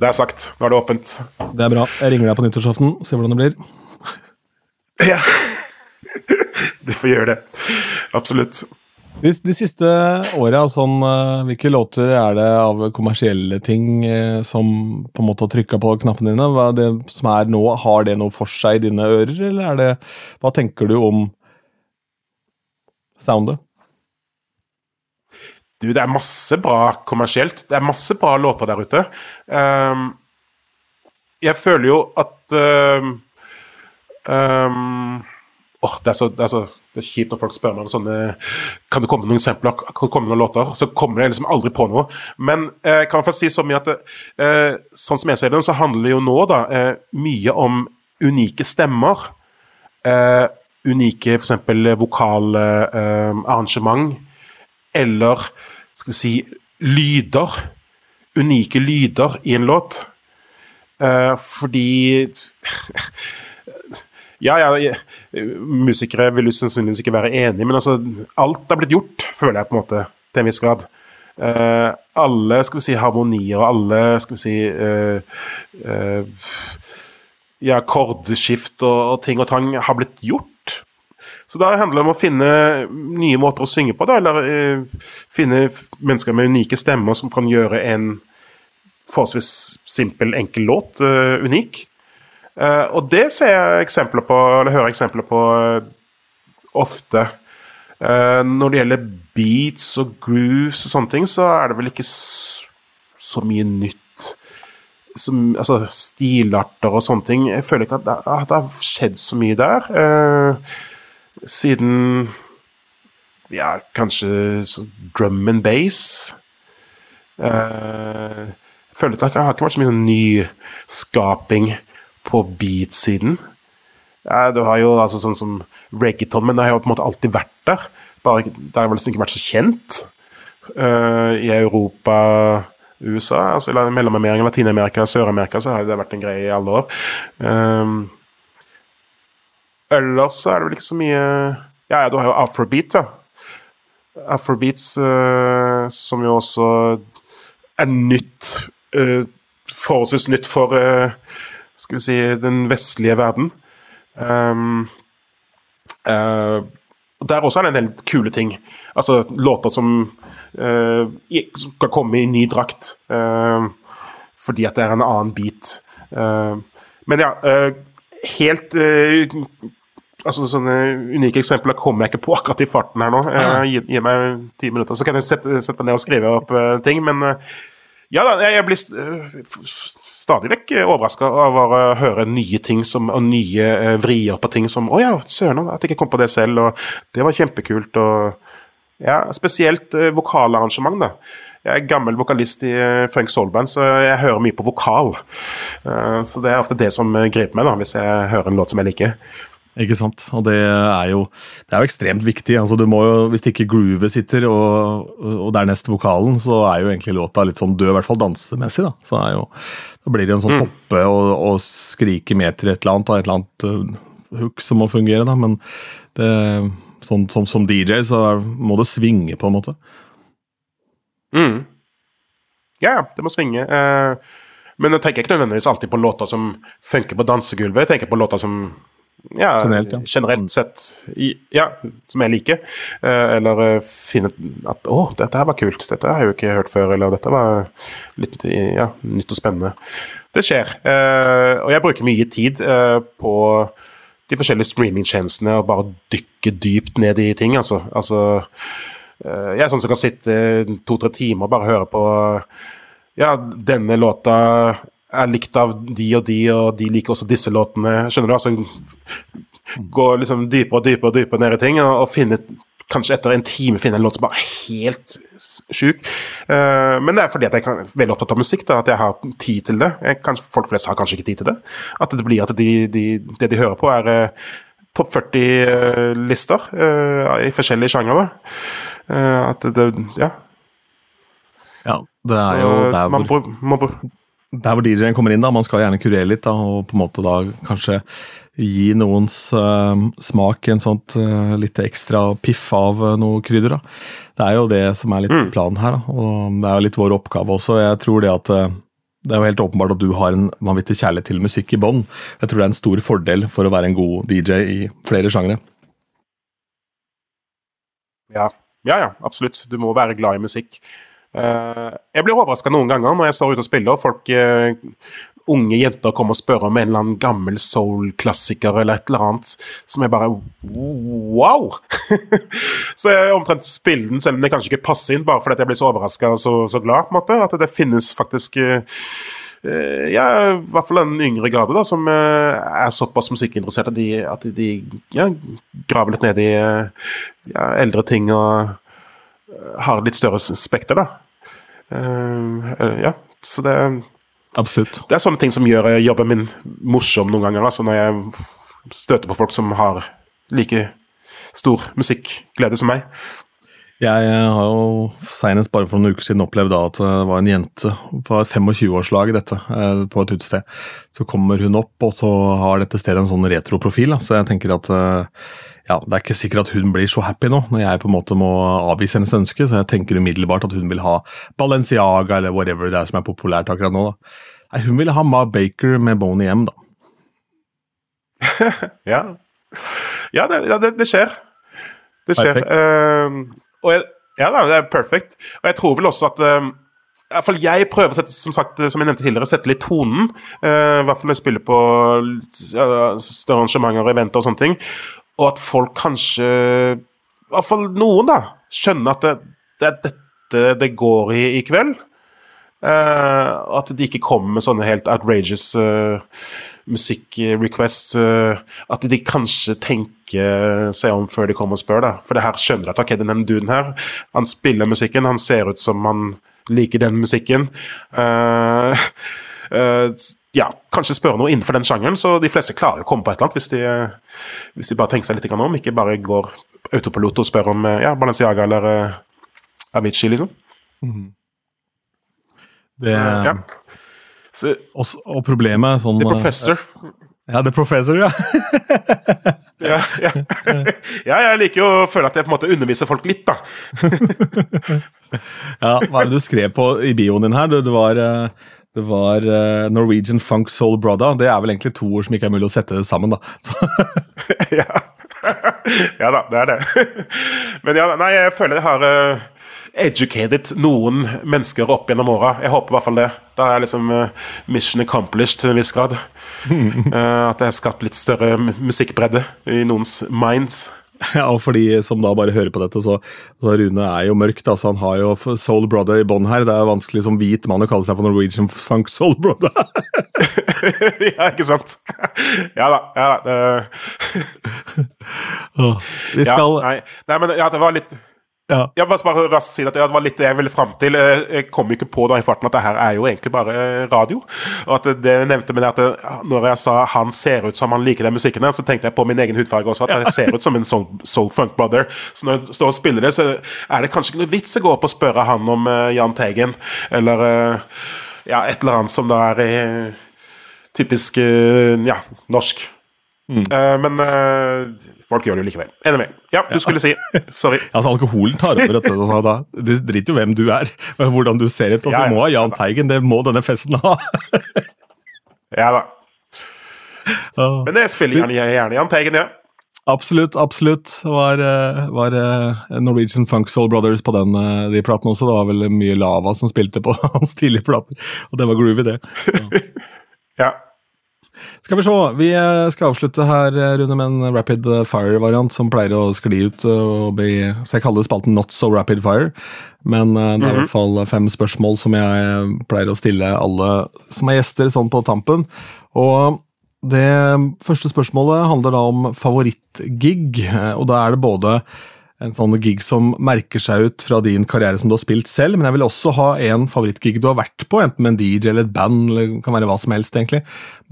Det er sagt. Nå er det åpent. Det er bra. Jeg ringer deg på nyttårsaften, ser hvordan det blir. Ja. <laughs> Du får gjøre det. Absolutt. De, de siste åra, sånn, uh, hvilke låter er det av kommersielle ting uh, som på en måte har trykka på knappene dine? Hva er det som er nå, Har det noe for seg i dine ører, eller er det Hva tenker du om soundet? Du, det er masse bra kommersielt. Det er masse bra låter der ute. Um, jeg føler jo at um, um, det, er så, det, er så, det, er kjipt når folk spør meg om sånne Kan det komme noen eksempler? Kan det komme noen låter? Så kommer jeg liksom aldri på noe. Men jeg eh, kan i hvert fall si så mye at eh, sånn som jeg ser det, så handler det jo nå da eh, mye om unike stemmer. Eh, unike f.eks. vokalarrangement. eh. Eller skal vi si lyder. Unike lyder i en låt. Eh, fordi <laughs> Ja, ja, musikere vil jo sannsynligvis ikke være enig, men altså Alt er blitt gjort, føler jeg på en måte, til en viss grad. Eh, alle skal vi si, harmonier og alle skal vi si eh, eh, Ja, kordskift og, og, ting og tang har blitt gjort. Så da handler det om å finne nye måter å synge på, da, eller finne mennesker med unike stemmer som kan gjøre en forholdsvis simpel, enkel låt unik. Uh, og det ser jeg eksempler på, eller hører eksempler på uh, ofte. Uh, når det gjelder beats og grooves og sånne ting, så er det vel ikke så mye nytt. Som, altså stilarter og sånne ting. Jeg føler ikke at det, at det har skjedd så mye der. Siden ja, kanskje drum and bass. jeg føler at det har ikke vært så mye sånn nyskaping på beat-siden. Ja, du har jo altså sånn som reggaeton, men det har jo på en måte alltid vært der. Bare det har vel liksom ikke vært så kjent uh, i Europa, USA, altså Mellom-Amerika, Latin-Amerika, Sør-Amerika, så har det vært en greie i alle år. Um, ellers så er det vel ikke så mye Ja, ja, du har jo afrobeat, ja. Afrobeats, uh, som jo også er nytt. Uh, forholdsvis nytt for uh, skal vi si, den vestlige verden. Um, der også er det en del kule ting. Altså låter som, som kan komme i ny drakt. Fordi at det er en annen beat. men ja, helt altså Sånne unike eksempler kommer jeg ikke på akkurat i farten her nå. Gi, gi, meg ti minutter, så kan jeg sette, sette meg ned og skrive opp ting. Men ja da, jeg, jeg blir stadig vekk overraska over å høre nye ting som, og nye uh, vrier på ting som Å ja, søren, at jeg ikke kom på det selv, og det var kjempekult. og ja, Spesielt eh, vokalarrangement, da. Jeg er gammel vokalist i Frank Solband, så jeg hører mye på vokal. Uh, så det er ofte det som griper meg, da, hvis jeg hører en låt som jeg liker. Ikke sant. Og det er jo, det er jo ekstremt viktig. altså du må jo, Hvis ikke groovet sitter, og, og dernest vokalen, så er jo egentlig låta litt sånn død, i hvert fall dansemessig. Da Så er jo, da blir det jo en sånn mm. hoppe og, og, skrike med til et eller annet, og et eller annet uh, hook som må fungere. da, Men det, sånn, som, som DJ så må det svinge, på en måte. Mm. Ja, ja, det må svinge. Uh, men jeg tenker ikke nødvendigvis alltid på låter som funker på dansegulvet. Jeg tenker på låter som ja, generelt, ja. generelt sett Ja, som jeg liker. Eh, eller eh, finne at 'Å, dette her var kult. Dette har jeg jo ikke hørt før.' Eller 'Dette var litt ja, nytt og spennende'. Det skjer. Eh, og jeg bruker mye tid på de forskjellige streamingtjenestene og bare dykke dypt ned i ting, altså. altså jeg er sånn som kan sitte to-tre timer og bare høre på Ja, denne låta er likt av de og de, og de liker også disse låtene. Skjønner du? Altså gå liksom dypere og dypere og dypere ned i ting, og, og finne Kanskje etter en time finne en låt som bare er helt sjuk. Uh, men det er fordi at jeg er veldig opptatt av musikk, da, at jeg har tid til det. Jeg, kanskje, folk flest har kanskje ikke tid til det. At det blir at de, de, det de hører på, er uh, topp 40-lister uh, i forskjellige sjangere. at det Ja. Ja, det er jo der hvor man, man, der hvor DJ-en kommer inn, da, man skal gjerne kurere litt da, og på en måte da kanskje gi noens uh, smak en sånt uh, litt ekstra piff av uh, noe krydder. da. Det er jo det som er litt mm. planen her, da. og det er jo litt vår oppgave også. Jeg tror det at det er jo helt åpenbart at du har en vanvittig kjærlighet til musikk i bånn. Jeg tror det er en stor fordel for å være en god DJ i flere sjangre. Ja. ja, ja, absolutt. Du må være glad i musikk. Eh, jeg blir overraska noen ganger når jeg står ute og spiller, og folk eh, unge jenter kommer og spør om en eller annen gammel soul-klassiker eller et eller annet, som er bare wow! <laughs> så jeg omtrent spiller den selv om det kanskje ikke passer inn, bare fordi jeg blir så overraska og så, så, glad. på en måte, At det finnes faktisk uh, ja, i hvert fall en yngre garde da, som er såpass musikkinteressert at de, at de ja, graver litt ned i ja, eldre ting og har litt større spekter, da. ja, så det Absolutt. Det er sånne ting som gjør jobben min morsom noen ganger. Altså når jeg støter på folk som har like stor musikkglede som meg. Jeg har jo senest bare for noen uker siden opplevd at det var en jente på 25-årslag dette, eh, på et utested. Så kommer hun opp, og så har dette stedet en sånn retroprofil. Så jeg tenker at eh, ja, det er ikke sikkert at hun blir så happy nå, når jeg på en måte må avvise hennes ønske. Så jeg tenker umiddelbart at hun vil ha Balenciaga eller whatever det er som er populært akkurat nå. da. Nei, hun ville ha Ma Baker med Boney M, da. <laughs> ja. Ja, det, ja det, det, skjer. Det skjer. Uh, og jeg, ja det er perfekt. Og jeg tror vel også at uh, i hvert fall jeg prøver å sette, som sagt, som jeg nevnte tidligere, sette litt tonen. Uh, I hvert fall når jeg spiller på uh, større arrangementer og eventer og sånne ting. Og at folk kanskje, i hvert fall noen, da, skjønner at det, det er dette det går i i kveld. Uh, at de ikke kommer med sånne helt outrageous uh, musikkrequests. Uh, at de kanskje tenker seg om før de kommer og spør. da For det her skjønner de at ok, denne duden her, han spiller musikken, han ser ut som han liker den musikken. Uh, ja, kanskje spørre noe innenfor den sjangeren, så de fleste klarer å komme på et eller annet hvis de, hvis de bare tenker seg litt om, ikke bare går autopilot og spør om ja, Balenciaga eller Avicii, liksom. Mm. Det, ja. Så, og, og, problemet sånn The Professor. Ja, The Professor, ja. <laughs> ja, ja. <laughs> ja, jeg liker jo å føle at jeg på en måte underviser folk litt, da. <laughs> ja, hva er det du skrev på i bioen din her? Du, det var, eh, det var uh, Norwegian Funk Soul Brother. Det er vel egentlig to ord som ikke er mulig å sette sammen, da. <laughs> <laughs> ja. ja da, det er det. <laughs> Men ja, nei, jeg føler jeg har uh, educated noen mennesker opp gjennom åra. Jeg håper i hvert fall det. Da er liksom uh, mission accomplished til en viss grad. At jeg har skapt litt større musikkbredde i noens minds. <laughs> Ja, og for de som da bare hører på dette, så, så Rune er jo mørkt. altså Han har jo Soul Brother i bånn her. Det er vanskelig som hvit mann å kalle seg for Norwegian Funk Soul Brother. <laughs> ja, ikke sant? ja da. Ja da. <laughs> vi skal ja, nei. nei, men ja, det var litt ja. Jeg bare, bare raskt si at Det var litt det jeg ville fram til. Jeg kom ikke på da i farten at det her er jo egentlig bare radio. Og at det jeg nevnte med det at Når jeg sa han ser ut som han liker den musikken, så tenkte jeg på min egen hudfarge også. At jeg <laughs> ser ut som en soul, soul funk brother. Så når jeg står og spiller det, så er det kanskje ikke noe vits å gå opp og spørre han om uh, Jahn Teigen, eller uh, ja, et eller annet som da er uh, typisk ja, norsk. Mm. men Folk gjør det jo likevel. Anyway. Ja, du skulle si. Sorry. <laughs> altså, Alkoholen tar over dette. Da. Det driter jo hvem du er, hvordan du ser ut. Altså, ja, ja, må ha Jahn Teigen, det må denne festen ha. <laughs> ja da. Men det spiller gjerne, gjerne Jahn Teigen, ja. Absolutt, absolutt. Var, eh, var eh, Norwegian Funk Soul Brothers på den, eh, de platene også. Det var vel mye Lava som spilte på <laughs> hans tidlige plater, og det var groovy, det. ja. Skal vi se. Vi eh, skal avslutte her, eh, Rune, med en rapid fire-variant som pleier å skli ut eh, og bli Så jeg kaller det spalten Not so rapid fire. Men det er i hvert mhm. fall fem spørsmål som jeg pleier å stille alle som er gjester, sånn på tampen. Og det første spørsmålet handler da om favorittgig, og da er det både en sånn gig som merker seg ut fra din karriere som du har spilt selv, men jeg vil også ha en favorittgig du har vært på, enten med en DJ eller et band, eller det kan være hva som helst, egentlig.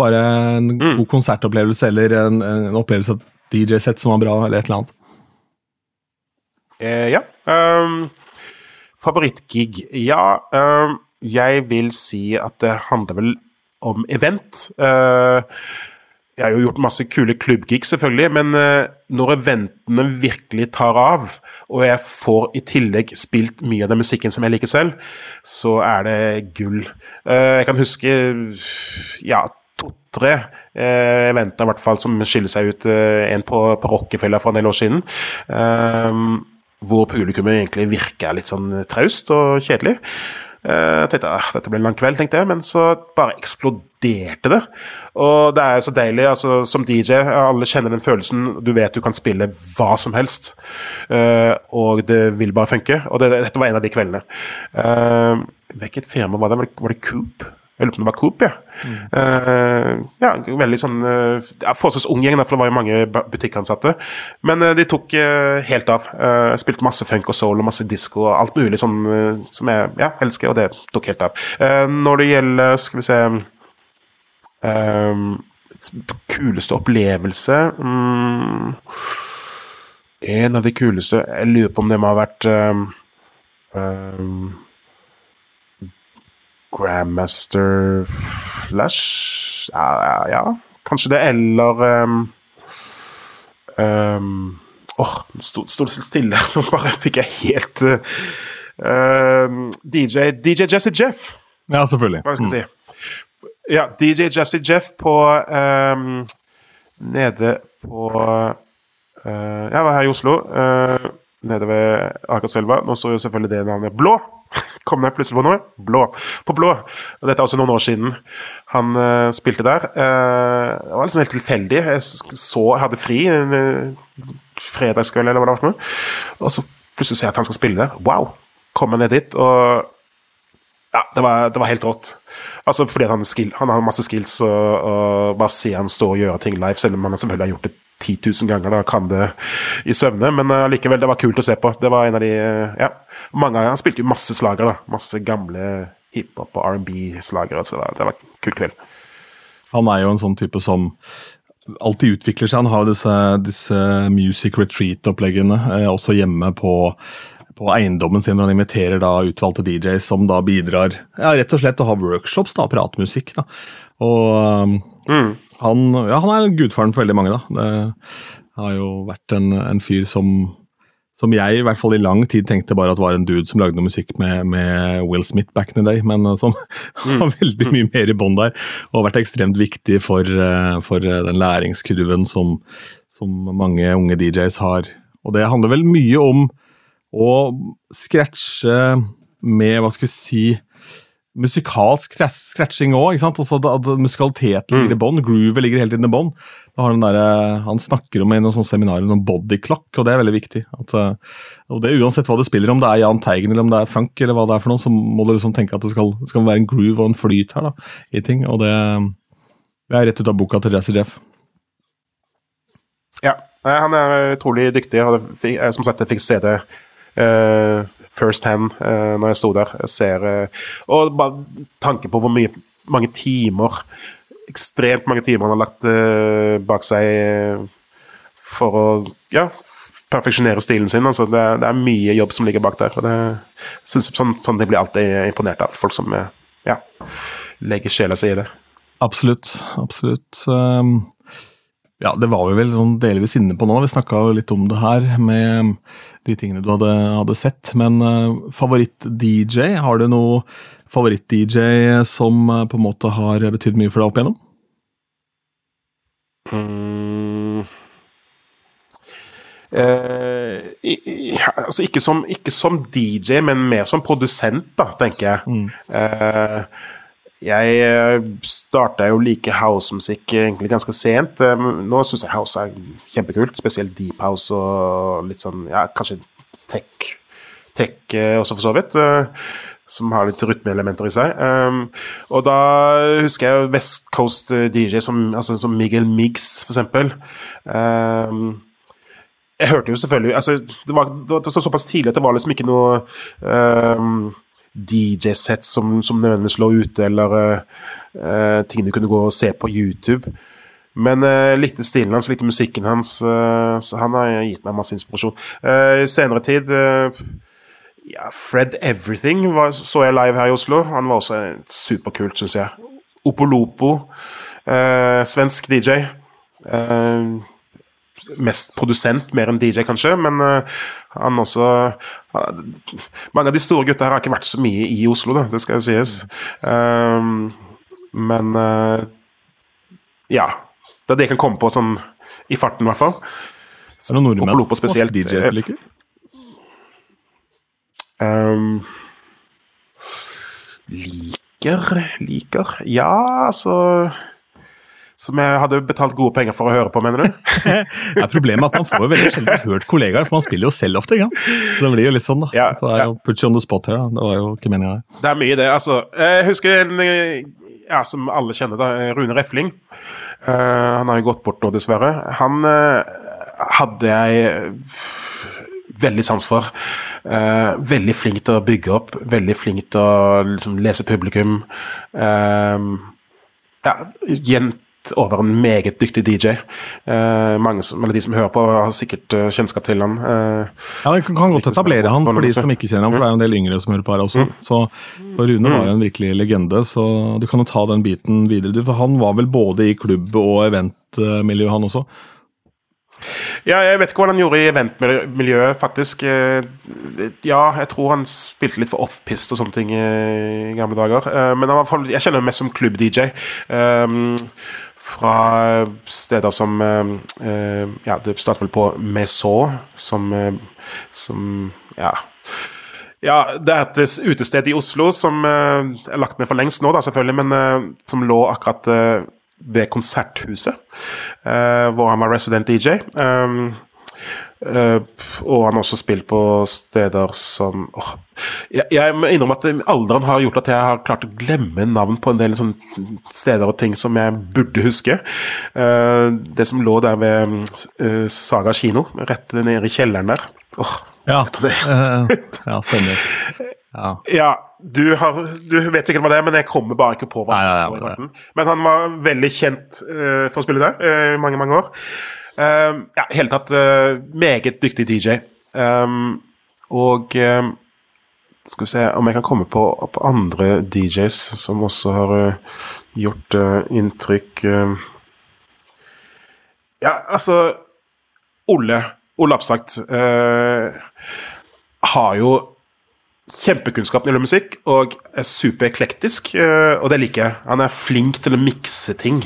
Bare en mm. god konsertopplevelse eller en, en opplevelse av DJ-sett som var bra, eller et eller annet. Eh, ja. Um, favorittgig Ja, um, jeg vil si at det handler vel om event. Uh, jeg har jo gjort masse kule klubbgig, selvfølgelig, men uh, når eventene virkelig tar av, og jeg får i tillegg spilt mye av den musikken som jeg liker selv, så er det gull. Uh, jeg kan huske ja, to-tre uh, eventer i hvert fall som skiller seg ut. en på, på Rockefeller for en del år siden. hvor publikummet egentlig virker litt sånn traust og kjedelig. Eh, Jeg tenkte ah, dette blir en lang kveld, tenkte jeg, men så bare eksploderte det. Og det er så deilig. altså Som DJ, alle kjenner den følelsen. Du vet du kan spille hva som helst, eh, og det vil bare funke. Og det, dette var en av de kveldene. Uh, Hvilket firma var det? Var det, var det Coop? Jeg lurer på om det var Coop, ja. Eh, ja, veldig sånn uh, Forholdsvis ung gjeng, for det var jo mange butikkansatte. Men uh, de tok helt av. Uh, spilte masse funk og soul og masse disko og alt mulig sånn som jeg ja, elsker, og det tok helt av. Når det gjelder, skal vi se Kuleste opplevelse um, En av de kuleste Jeg lurer på om det må ha vært ehm, Grandmaster Flash ja, ja, ja, kanskje det, eller um, um, Åh, nå sto det stille. <laughs> Nå bare fikk jeg helt uh, um, DJ DJ Jesse Jeff, Ja, selvfølgelig. hva skal jeg si. Ja, DJ Jesse Jeff på um, Nede på uh, Ja, var her i Oslo. Uh, nede ved Akerselva. Nå så jo selvfølgelig det navnet Blå. Kom jeg plutselig på noe? Blå. På Blå. Og dette er også noen år siden han uh, spilte der. Uh, det var liksom helt tilfeldig. Jeg så, hadde fri en uh, fredagskveld, eller hva det var noe. Og så plutselig ser jeg at han skal spille der. Wow! Kommer ned dit, og ja, det var, det var helt rått. Altså fordi han, skill, han har masse skills, og, og bare se han stå og gjøre ting live, selv om han selvfølgelig har gjort det 10 000 ganger, da kan det i søvne, men allikevel, det var kult å se på. Det var en av de eh, Ja. Mange Han spilte jo masse slager, da. Masse gamle hiphop- og R&B-slagere, så det var, en kul kveld. Han er jo en sånn type som alltid utvikler seg. Han har disse, disse music retreat-oppleggene eh, også hjemme på, på eiendommen sin. hvor Han inviterer da utvalgte DJs som da bidrar ja, rett og slett å ha workshops, da, pratmusikk. da. Og um, han, ja, han er gudfaren for veldig mange. da. Det har jo vært en, en fyr som som jeg i hvert fall i lang tid tenkte bare at var en dude som lagde noe musikk med, med Will Smith back in the day, men som <laughs> som har veldig mye mer i bånn der. Og har vært ekstremt viktig for, uh, for uh, den læringskurven som, som mange unge DJs har. Og det handler vel mye om å scratche med, hva skal vi si musikalsk scratching òg. Altså musikaliteten ligger i bånn. Groovet ligger hele tiden i bånn. Derre- Han snakker om i noen seminarer om body clock, og det er veldig viktig. At, eh, og det Uansett hva du spiller, om det er Jahn Teigen eller om det er funk, eller hva det er for noe, så må du liksom tenke at det skal, skal være en groove og en flyt her da, i ting. Og det, det er rett ut av boka til Jazzy Jeff. Ja, han er utrolig dyktig. og fikk- Som sagt, jeg fikk det eh, first hand uh, når jeg sto der. Jeg ser, uh, og bare tanke på hvor mye, mange timer Ekstremt mange timer han har lagt uh, bak seg for å ja, perfeksjonere stilen sin. Altså, det, er, det er mye jobb som ligger bak der. og det synes sånn, sånn det blir alltid imponert av. Folk som ja, legger sjela si i det. Absolutt. Absolutt. Um, ja, det var vi vel sånn delvis inne på nå. Vi snakka litt om det her med de tingene du hadde, hadde sett. Men uh, favoritt-DJ, har du noe favoritt-DJ som uh, på en måte har betydd mye for deg opp igjennom? Mm. Eh, i, i, altså ikke som, ikke som DJ, men mer som produsent, da, tenker jeg. Eh, jeg starta jo like housemusikk egentlig ganske sent. Eh, Nå syns jeg house er kjempekult, spesielt deep house og litt sånn ja, kanskje tech, tech eh, også, for så vidt. eh, Som har litt rytmeelementer i seg. Um, og da husker jeg West Coast eh, DJ som, altså, som Miguel Miggs, for eksempel. Um, jeg hørte jo selvfølgelig altså, det, var, det var såpass tidlig at det var liksom ikke noe um, DJ-sett som, som nødvendigvis lå ute, eller uh, ting du kunne gå og se på YouTube. Men uh, likte stilen hans, litt musikken hans. Uh, han har gitt meg masse inspirasjon. Uh, I senere tid ja, Fred Everything var, så jeg live her i Oslo. Han var også superkult, syns jeg. Opolopo, svensk DJ. Uh, mest produsent mer enn DJ, kanskje, men uh, han også uh, Mange av de store gutta her har ikke vært så mye i Oslo, da, det skal jo sies. Um, men uh, ja. Det er det jeg kan komme på sånn i farten, i hvert fall. Er det noen nordmenn Opolopo spesielt. DJ liker? Um, liker Liker Ja, altså Som jeg hadde betalt gode penger for å høre på, mener du? <laughs> er problemet at man får jo veldig sjelden hørt kollegaer, for man spiller jo selv ofte. Ja. Så det blir jo litt sånn, da. Ja, så det er jo ja. put you on the spot her, da. Det var jo ikke meninga. Det er mye, det. Altså, jeg husker en eh, ja, som alle kjenner, da, Rune Refling. Uh, han har jo gått bort nå, dessverre. Han uh, hadde jeg veldig sans for. Uh, veldig flink til å bygge opp, veldig flink til å liksom, lese publikum. Uh, ja, over en meget dyktig DJ. Eh, mange som, eller De som hører på, har sikkert uh, kjennskap til han. Eh, Ja, Vi kan godt etablere han for de som ikke kjenner han, for det er jo en del yngre som hører på her også. Så og Rune var jo en virkelig legende, så du kan jo ta den biten videre. du, For han var vel både i klubb- og eventmiljøet, han også? Ja, jeg vet ikke hva han gjorde i eventmiljøet, faktisk. Eh, Ja, jeg tror han spilte litt for offpist og sånne ting i gamle dager. Eh, Men jeg kjenner ham mest som klubb-DJ. Fra steder som eh, eh, Ja, det startet vel på Maison, som, eh, som Ja. Ja, Det er et utested i Oslo som er lagt ned for lengst nå, da, selvfølgelig, men som lå akkurat ved Konserthuset, hvor han var resident DJ. Um, eh, og han har også spilt på steder som åh, jeg, jeg må innrømme at alderen har gjort at jeg har klart å glemme navn på en del sånne steder og ting som jeg burde huske. Uh, det som lå der ved uh, Saga kino, rett nede i kjelleren der. Åh, Ja, <laughs> ja stemmer. Ja. Ja, du, har, du vet sikkert hva det er, men jeg kommer bare ikke på hva Nei, ja. Men han var veldig kjent for å spille der i mange, mange år. Uh, ja, hele tatt uh, meget dyktig DJ. Um, og um, skal vi se om jeg kan komme på, på andre DJs som også har uh, gjort uh, inntrykk. Ja, altså Ole Ole Abstrakt, har jo kjempekunnskap når det gjelder musikk, og er supereklektisk, eh, og det liker jeg. Han er flink til å mikse ting.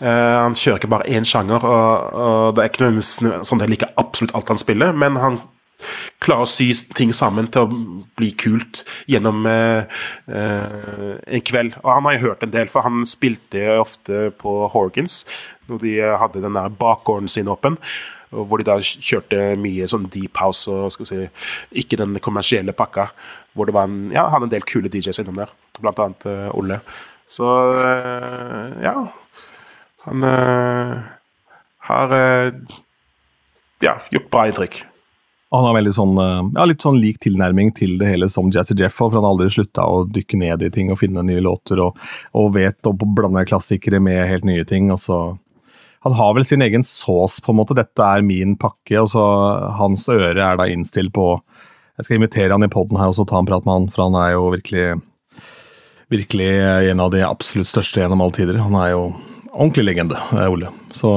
Eh, han kjører ikke bare én sjanger, og, det er ikke nødvendigvis sånn at jeg liker absolutt alt han spiller, men han klarer å sy ting sammen til å bli kult gjennom eh, en kveld. Og han har jeg hørt en del, for han spilte ofte på Horgans, når de hadde den der bakgården sin åpen. Hvor de da kjørte mye sånn deep house og skal vi si, ikke den kommersielle pakka. Hvor det var en, ja, hadde en del kule DJs innom der, blant annet eh, Olle. Så uh, ja Han uh, har ja, gjort bra inntrykk. Og Han har veldig sånn, ja, litt sånn lik tilnærming til det hele som Jazzy Jeff, for han har aldri slutta å dykke ned i ting og finne nye låter, og, og vet å blande klassikere med helt nye ting. og så han har vel sin egen sås, på en måte. Dette er min pakke. og så Hans øre er da innstilt på Jeg skal invitere han i poden her og så ta en prat med han, for han er jo virkelig virkelig en av de absolutt største gjennom alle tider. Han er jo ordentlig legende, eh, Ole. Så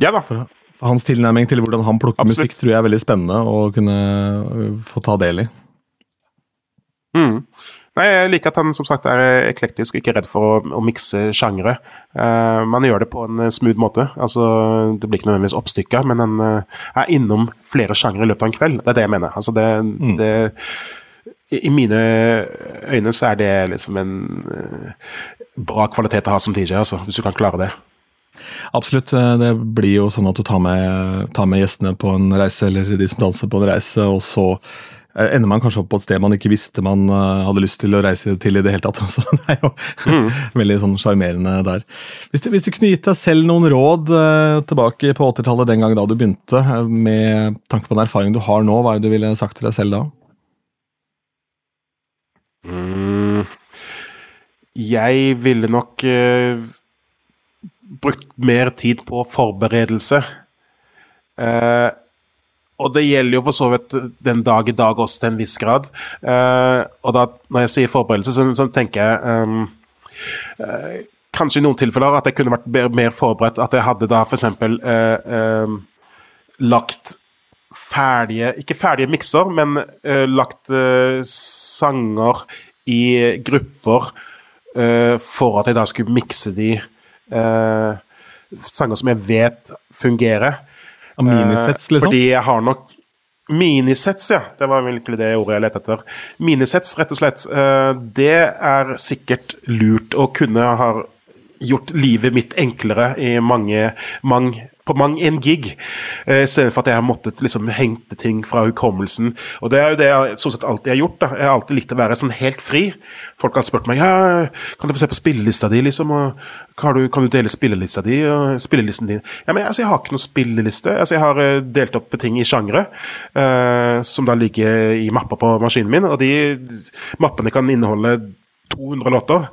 Ja da. for hans tilnærming til hvordan han plukker Absolutt. musikk, tror jeg er veldig spennende å kunne øh, få ta del i. Mm. Nei, Jeg liker at han som sagt er eklektisk og ikke redd for å, å mikse sjangre. Uh, man gjør det på en eh, smooth måte. Altså, Det blir ikke nødvendigvis oppstykka, men han uh, er innom flere sjangre i løpet av en kveld. Det er det jeg mener. Altså, det, det, i, mine øyne så er det liksom en uh, bra kvalitet å ha som DJ, altså, hvis du kan klare det. Absolutt. Det blir jo sånn at du tar med, tar med gjestene på en reise, eller de som danser på en reise, og så ender man kanskje opp på et sted man ikke visste man øh, hadde lyst til å reise til i det hele tatt. <laughs> Så det er jo <laughs> veldig sånn sjarmerende der. Hvis du, hvis du kunne gitt deg selv noen råd øh, tilbake på 80-tallet, den gang da du begynte, med tanke på den erfaringen du har nå, hva er det du ville sagt til deg selv da? Mm. Jeg ville nok eh, brukt mer tid på forberedelse. Eh, og det gjelder jo for så vidt den dag i dag også til en viss grad. Uh, og da, når jeg sier forberedelse, så, så tenker jeg um, uh, Kanskje i noen tilfeller at jeg kunne vært mer, mer forberedt. At jeg hadde da f.eks. Uh, ehm, lagt ferdige Ikke ferdige mikser, men eh, lagt eh, sanger i grupper eh, for at jeg da skulle mikse de eh, sanger som jeg vet fungerer. Ja, Minisets, Eh, liksom? Fordi jeg har nok Minisets, ja. Det var virkelig det ordet jeg lette etter. Minisets, rett og slett. Eh, det er sikkert lurt å kunne ha gjort livet mitt enklere i mange, mange på mang en gig, eh, istedenfor at jeg har måttet liksom hente ting fra hukommelsen. Og det er jo det jeg sånn sett alltid har gjort. da. Jeg har alltid likt å være sånn helt fri. Folk har spurt meg ja, kan du få se på spillelista di, liksom, og kan du, kan du dele spillelista di og spillelisten din? Ja, men altså, Jeg har ikke noen spilleliste. Altså, Jeg har uh, delt opp ting i sjangre, uh, som da ligger i mapper på maskinen min, og de mappene kan inneholde 200 låter.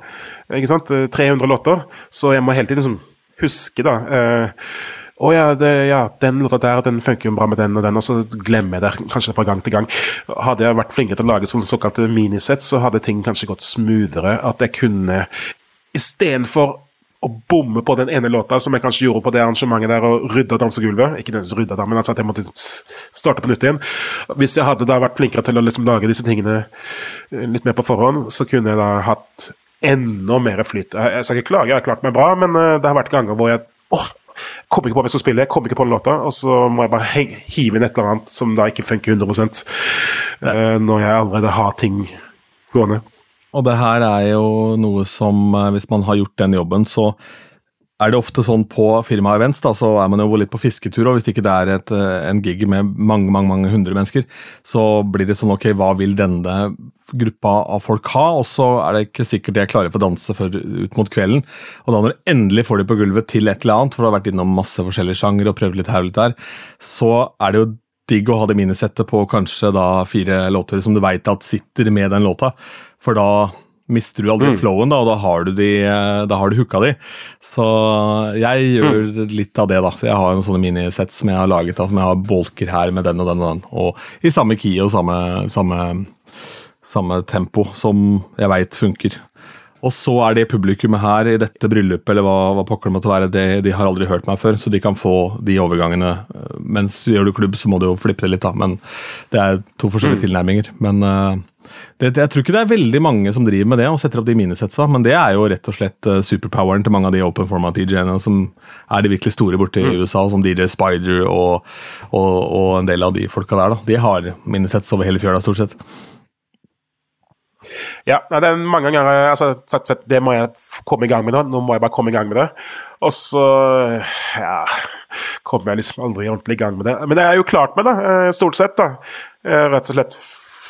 Ikke sant? 300 låter. Så jeg må hele tiden liksom huske, da. Uh, å oh, ja, ja, den låta der den funker jo bra med den og den, og så glemmer jeg det kanskje fra gang til gang. Hadde jeg vært flinkere til å lage sånne såkalte minisett, så hadde ting kanskje gått smoothere. At jeg kunne istedenfor å bomme på den ene låta, som jeg kanskje gjorde på det arrangementet der, og rydda dansegulvet Ikke nødvendigvis rydda, da, men altså at jeg måtte starte på nytt igjen. Hvis jeg hadde da vært flinkere til å liksom lage disse tingene litt mer på forhånd, så kunne jeg da hatt enda mer flyt. Jeg skal ikke klage, jeg har klart meg bra, men det har vært ganger hvor jeg åh, Kommer ikke på hvem som spiller, kommer ikke på den låta, og så må jeg bare hive inn et eller annet som da ikke funker 100 uh, når jeg allerede har ting gående. Og det her er jo noe som, eh, hvis man har gjort den jobben, så er det ofte sånn på firma-events, da, så er man jo litt på fisketur, og hvis ikke det er et, eh, en gig med mange mange, mange hundre mennesker, så blir det sånn ok, hva vil denne gruppa av folk ha? Og så er det ikke sikkert de er klare for å danse før ut mot kvelden. Og da når du endelig får de på gulvet til et eller annet, for du har vært innom masse forskjellige sjanger og prøvd litt her og litt der, så er det jo digg å ha det minisettet på kanskje da fire låter som du veit at sitter med den låta, for da mister du aldri mm. flowen, da, og da har du, de, da har du hooka de. Så jeg gjør mm. litt av det, da. Så jeg har en sånne minisett som jeg har laget, da, som jeg har bolker her med den og den og den. Og i samme key og samme, samme, samme tempo som jeg veit funker. Og så er det publikummet her i dette bryllupet eller hva, hva pokker det måtte være, det, de har aldri hørt meg før, så de kan få de overgangene. Mens gjør du klubb, så må du jo flippe det litt, da. Men det er to forskjellige mm. tilnærminger. Men uh, det, jeg tror ikke det er veldig mange som driver med det og setter opp de minisetsa, men det er jo rett og slett uh, superpoweren til mange av de open format DJ-ene som er de virkelig store borte i mm. USA, som DJ Spider og, og, og, en del av de folka der. da. De har minisets over hele fjøla, stort sett. Ja, det er mange ganger altså, Det må jeg komme i gang med nå. Nå må jeg bare komme i gang med det. Og så ja, kommer jeg liksom aldri ordentlig i gang med det. Men det er jo klart med det, eh, stort sett. da. Eh, rett og slett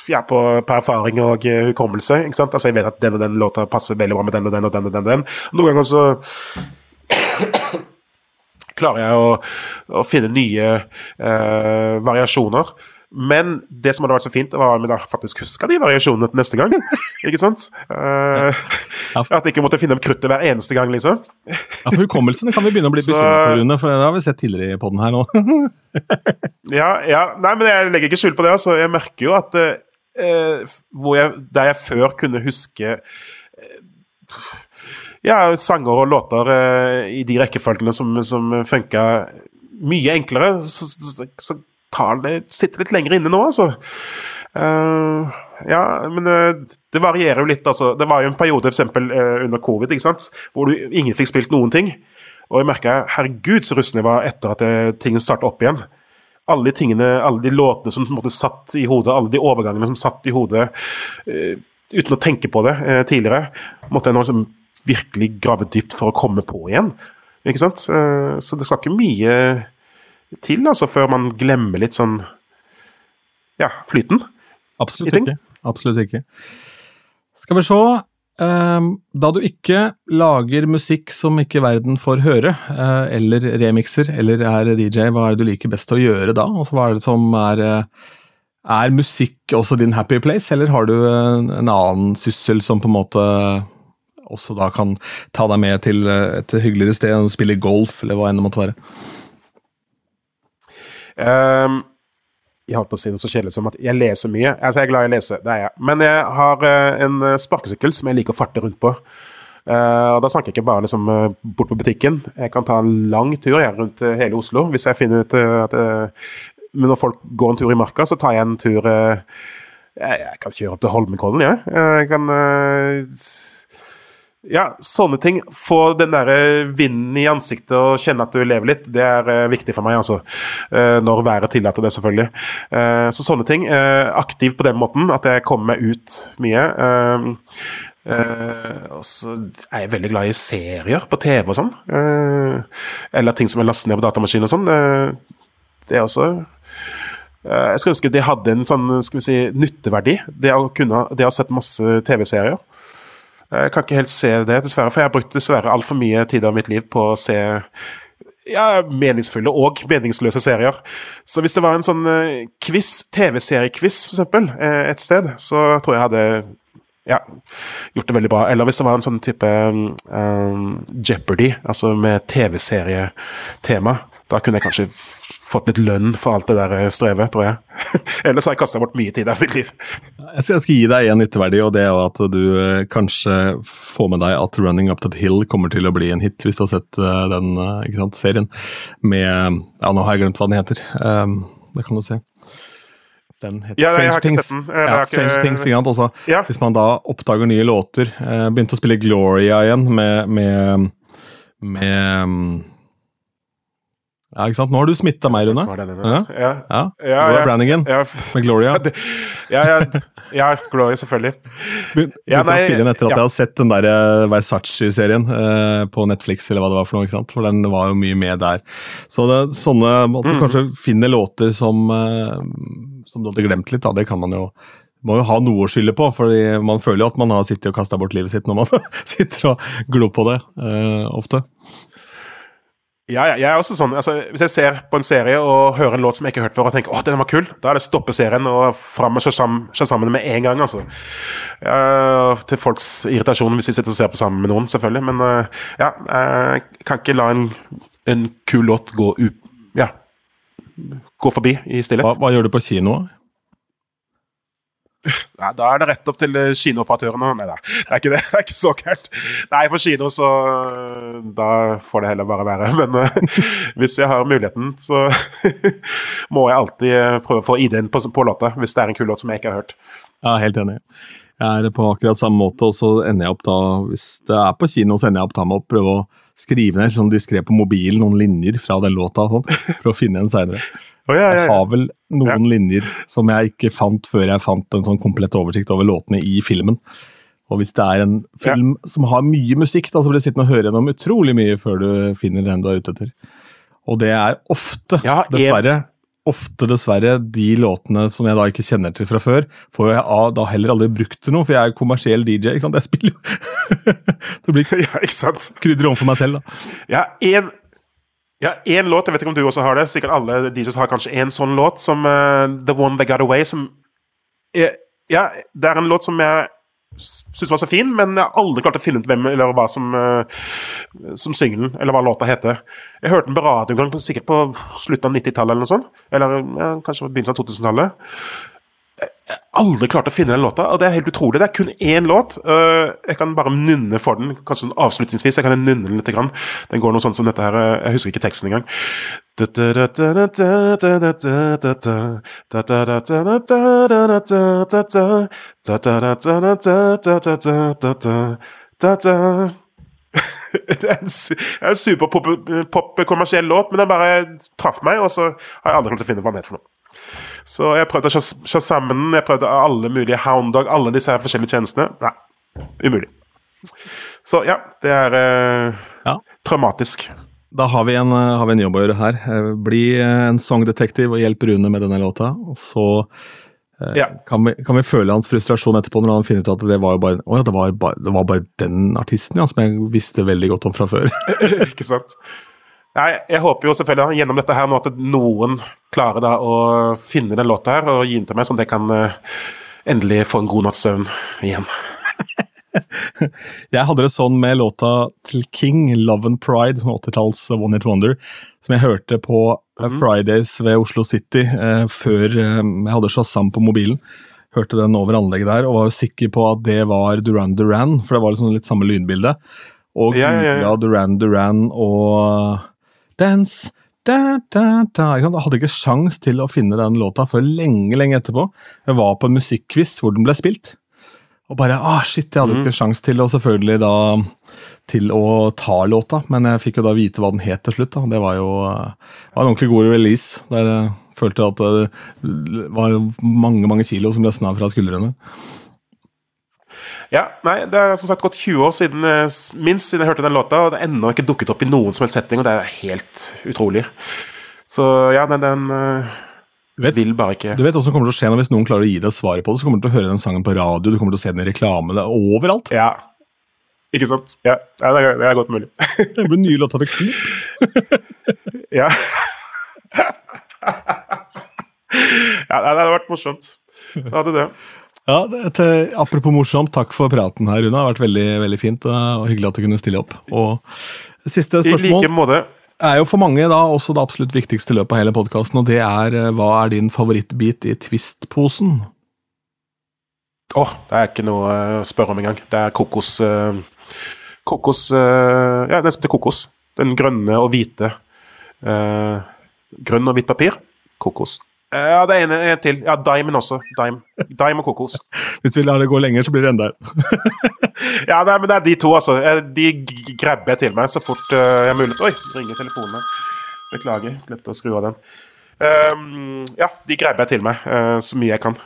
ja, på, på, erfaring og uh, hukommelse. ikke sant? Altså Jeg vet at den og den låta passer veldig bra med den og den og den. og den, og den. Noen ganger så <coughs> klarer jeg å, å finne nye uh, variasjoner. Men det som hadde vært så fint, var om jeg faktisk huska de variasjonene til neste gang. <laughs> ikke sant? Uh, at jeg ikke måtte finne opp kruttet hver eneste gang, liksom. ja, for Hukommelsen kan vi begynne å bli <laughs> bekymret for, for det har vi sett tidligere i poden her nå. <laughs> ja, ja, nei, men jeg legger ikke skjul på det. altså. Jeg merker jo at uh, eh, jeg, der jeg før kunne huske eh, ja, sanger og låter eh, i de rekkefølgene som, som funka mye enklere, så, så tar det, sitter litt lenger inne nå, altså. Uh, ja, men uh, det varierer jo litt, altså. Det var jo en periode f.eks. Uh, under covid ikke sant? hvor du, ingen fikk spilt noen ting. Og jeg merka herregud så rusten jeg var etter at Tingene ting starta opp igjen alle de tingene, alle de låtene som måte, satt i hodet, alle de overgangene som satt i hodet uh, uten å tenke på det uh, tidligere, måtte jeg nå liksom, virkelig grave dypt for å komme på igjen. Ikke sant? Uh, så det skal ikke mye til altså, før man glemmer litt sånn ja, flyten. Absolutt ikke. Absolutt ikke. Skal vi se da du ikke lager musikk som ikke verden får høre, eh, eller remixer, eller er DJ, hva er det du liker best å gjøre da? Altså, hva er det som er eh, Er musikk også din happy place, eller har du en, en annen syssel som på en måte også da kan ta deg med til et hyggeligere sted, spille golf, eller hva enn det måtte være? Um, jeg holdt på å si noe så kjedelig som at jeg leser mye. Altså, jeg er glad i å lese, det er jeg. Men jeg har uh, en eh, sparkesykkel som jeg liker å farte rundt på. Uh, og Da snakker jeg ikke bare liksom, uh, bort på butikken. Jeg kan ta en lang tur jeg, rundt hele Oslo. Hvis jeg finner ut at Når folk går en tur i marka, så tar jeg en tur jeg, jeg, kan kjøre opp til Holmenkollen. Ja. Jeg kan Ja, sånne ting. Få den der vinden i ansiktet og kjenne at du lever litt, det er uh, viktig for meg, altså. Uh, når været tillater det, selvfølgelig. Så sånne ting. aktiv på den måten, at jeg kommer meg ut mye. og så er jeg veldig glad i serier på TV og sånn. eller ting som er lastet ned på datamaskin og sånn. det er også jeg skulle ønske det hadde en sånn skal vi si, nytteverdi, det å, kunne, det å ha sett masse TV-serier. Jeg kan ikke helt se det, dessverre, for jeg har brukt dessverre altfor mye tid av mitt liv på å se ja, meningsfulle og meningsløse serier. Så hvis det var en sånn uh, quiz, TV-seriequiz f.eks., uh, et sted, så tror jeg hadde ja, gjort det veldig bra. Eller hvis det var en sånn type um, Jeopardy, altså med TV-serietema, da kunne jeg kanskje fått litt lønn for alt det der eh, strevet, tror jeg. <laughs> Ellers har jeg kasta bort mye tid av mitt liv. Jeg skal, jeg skal, gi deg en nytteverdi, og det er at du eh, kanskje får med deg at 'Running Up That Hill' kommer til å bli en hit, hvis du har sett uh, den sant, serien med Ja, nå har jeg glemt hva den heter. Um, det kan du se. Den heter ja, Strange Things. Ja, Stranger ikke... Things ikke Også, ja. Hvis man da oppdager nye låter Begynte å spille Gloria igjen med, med, med ja, ikke sant? Nå har du smitta meg, Rune. Ja. Ja. Ja. Ja. Brannigan ja. med Gloria. Ja, Gloria, selvfølgelig. Begynte å spille den etter at jeg har sett den der eh, Versace-serien uh, på Netflix, eller hva det var for noe. ikke sant? For den var jo mye med der. Så det, sånne At du mm. kanskje finner låter som, uh, som du hadde glemt litt, da, det kan man jo må jo ha noe å skylde på, for man føler jo at man har sittet og kasta bort livet sitt når man <laughs> sitter og glor på det, uh, ofte. Ja, jeg er også sånn, altså, Hvis jeg ser på en serie og hører en låt som jeg ikke har hørt før, og tenker åh, den var kul, da er det stoppe serien og fram med Shazam med en gang. altså. Uh, til folks irritasjon hvis de sitter og ser på sammen med noen, selvfølgelig. Men uh, ja, jeg kan ikke la en, en kul låt gå, ja, gå forbi i stillhet. Hva, hva gjør du på kino? Nei, da er det rett opp til eh, kinooperatørene. Nei da, det er ikke det. <laughs> Det er ikke så gærent. Nei, på kino så Da får det heller bare være. <laughs> Men uh, hvis jeg har muligheten, så <laughs> må jeg alltid eh, prøve å få ID-en på, på, låta, hvis det er en kul låt som jeg ikke har hørt. Ja, helt enig. Jeg er på akkurat samme måte, og så ender jeg opp da Hvis det er på kino, så ender jeg opp da med å prøve å skrive ned sånn diskré på mobilen noen linjer fra den låta, sånn, for å finne en seinere. Oh, ja, ja. Jeg har vel noen linjer som jeg ikke fant før jeg fant en sånn komplett oversikt over låtene i filmen. Og hvis det er en film som har mye musikk, da, så blir du sittende og høre gjennom utrolig mye før du finner den du er ute etter. Og det er ofte, dessverre, ofte dessverre de låtene som jeg da ikke kjenner til fra før, får jeg da heller aldri brukt til noe, for jeg er kommersiell DJ. ikke sant? Jeg spiller jo <laughs> Det blir krydder overfor meg selv, da. Ja, en, ja, én låt, jeg vet ikke om du også har det, sikkert alle DJs har kanskje én sånn låt, som uh, The One They Got Away, som er, Ja, det er en låt som jeg syns var så fin, men jeg har aldri klart å finne ut hvem eller hva som, uh, som synger den, eller hva låta heter. Jeg hørte den på radio sikkert på slutten av 90-tallet eller noe sånt. Eller ja, kanskje på begynnelsen av 2000-tallet aldri klart å finne den låta, og det er helt utrolig. Det er kun én låt. Jeg kan bare nynne for den, kanskje sånn avslutningsvis. Jeg kan nynne den litt. Den går noe sånn som dette her. Jeg husker ikke teksten engang. Det er en superpop-kommersiell låt, men den bare traff meg, og så har jeg aldri klart å finne hva den heter for noe. Så jeg prøvde å shazamme sammen jeg prøvde alle mulige Houndog, alle disse her forskjellige tjenestene. Nei, umulig. Så ja, det er uh, ja. traumatisk. Da har vi, en, uh, har vi, en, jobb å gjøre her. Uh, bli en songdetektiv og hjelp Rune med denne låta. Og så ja. kan, vi, kan, vi, føle hans frustrasjon etterpå når han finner ut at det var bare, oh ja, det var bare, det var bare den artisten ja, som jeg visste veldig godt om fra før. <laughs> Ikke sant? Nei, jeg håper jo selvfølgelig gjennom dette her nå at noen klarer da å finne den låta her og gi den til meg, sånn at jeg kan uh, endelig få en god natts søvn igjen. <laughs> jeg hadde det sånn med låta til King, 'Love and Pride', sånn 80-talls One Hit Wonder, som jeg hørte på mm. Fridays ved Oslo City uh, før uh, jeg hadde Shazam på mobilen. Hørte den over anlegget der og var sikker på at det var Duran Duran, for det var liksom litt samme lydbilde. Og ja, ja, ja. Duran Duran og Dance da, da, da. Jeg hadde ikke sjans til å finne den låta før lenge lenge etterpå. Jeg var på en musikkquiz hvor den ble spilt. og bare ah, shit, jeg hadde Mm. ikke sjans til å selvfølgelig da til å ta låta, men jeg fikk jo da vite hva den het til slutt. da. Det var jo det var en ordentlig god release. Der jeg følte at det var mange mange kilo som løsna fra skuldrene. Ja, nei, Det er som sagt gått 20 år siden eh, minst siden jeg hørte den låta, og det er ennå ikke dukket opp i noen som helst setting, og det er helt utrolig. Så ja, den, den eh, vet- vil bare ikke Du vet hva som kommer til å skje hvis noen klarer å gi deg svaret på det, så kommer du til å høre den sangen på radio, du kommer til å se den i reklame, det er overalt. Ja. Ikke sant? Ja, ja det, er, det er godt mulig. <laughs> Det blir nye låter til Coop. <laughs> ja. <laughs> ja, det hadde vært morsomt. Det hadde det. Ja, det, til, Apropos morsomt, takk for praten her, Rune. Det har vært veldig veldig fint og hyggelig at du kunne stille opp. Og Siste I like spørsmål måte. er jo for mange da også det absolutt viktigste løpet av hele podkasten, og det er eh, hva er din favorittbit i Twist-posen? Å, det er ikke noe eh, å spørre om engang. Det er kokos eh, Kokos Ja, den som heter kokos. Den grønne og hvite. grønn og hvitt papir. Kokos. Ja, det er en, en til. Ja, Dimen også. Dime. Dime og kokos. <laughs> Hvis vi lar det gå lenger, så blir det enda <laughs> Ja, nei, men det er de to, altså. Eh, De grabber jeg til meg så fort uh, jeg har mulighet. Oi, ringer telefonen. Beklager, glemte å skru av den. Um, ja, de grabber jeg til meg uh, så mye jeg kan.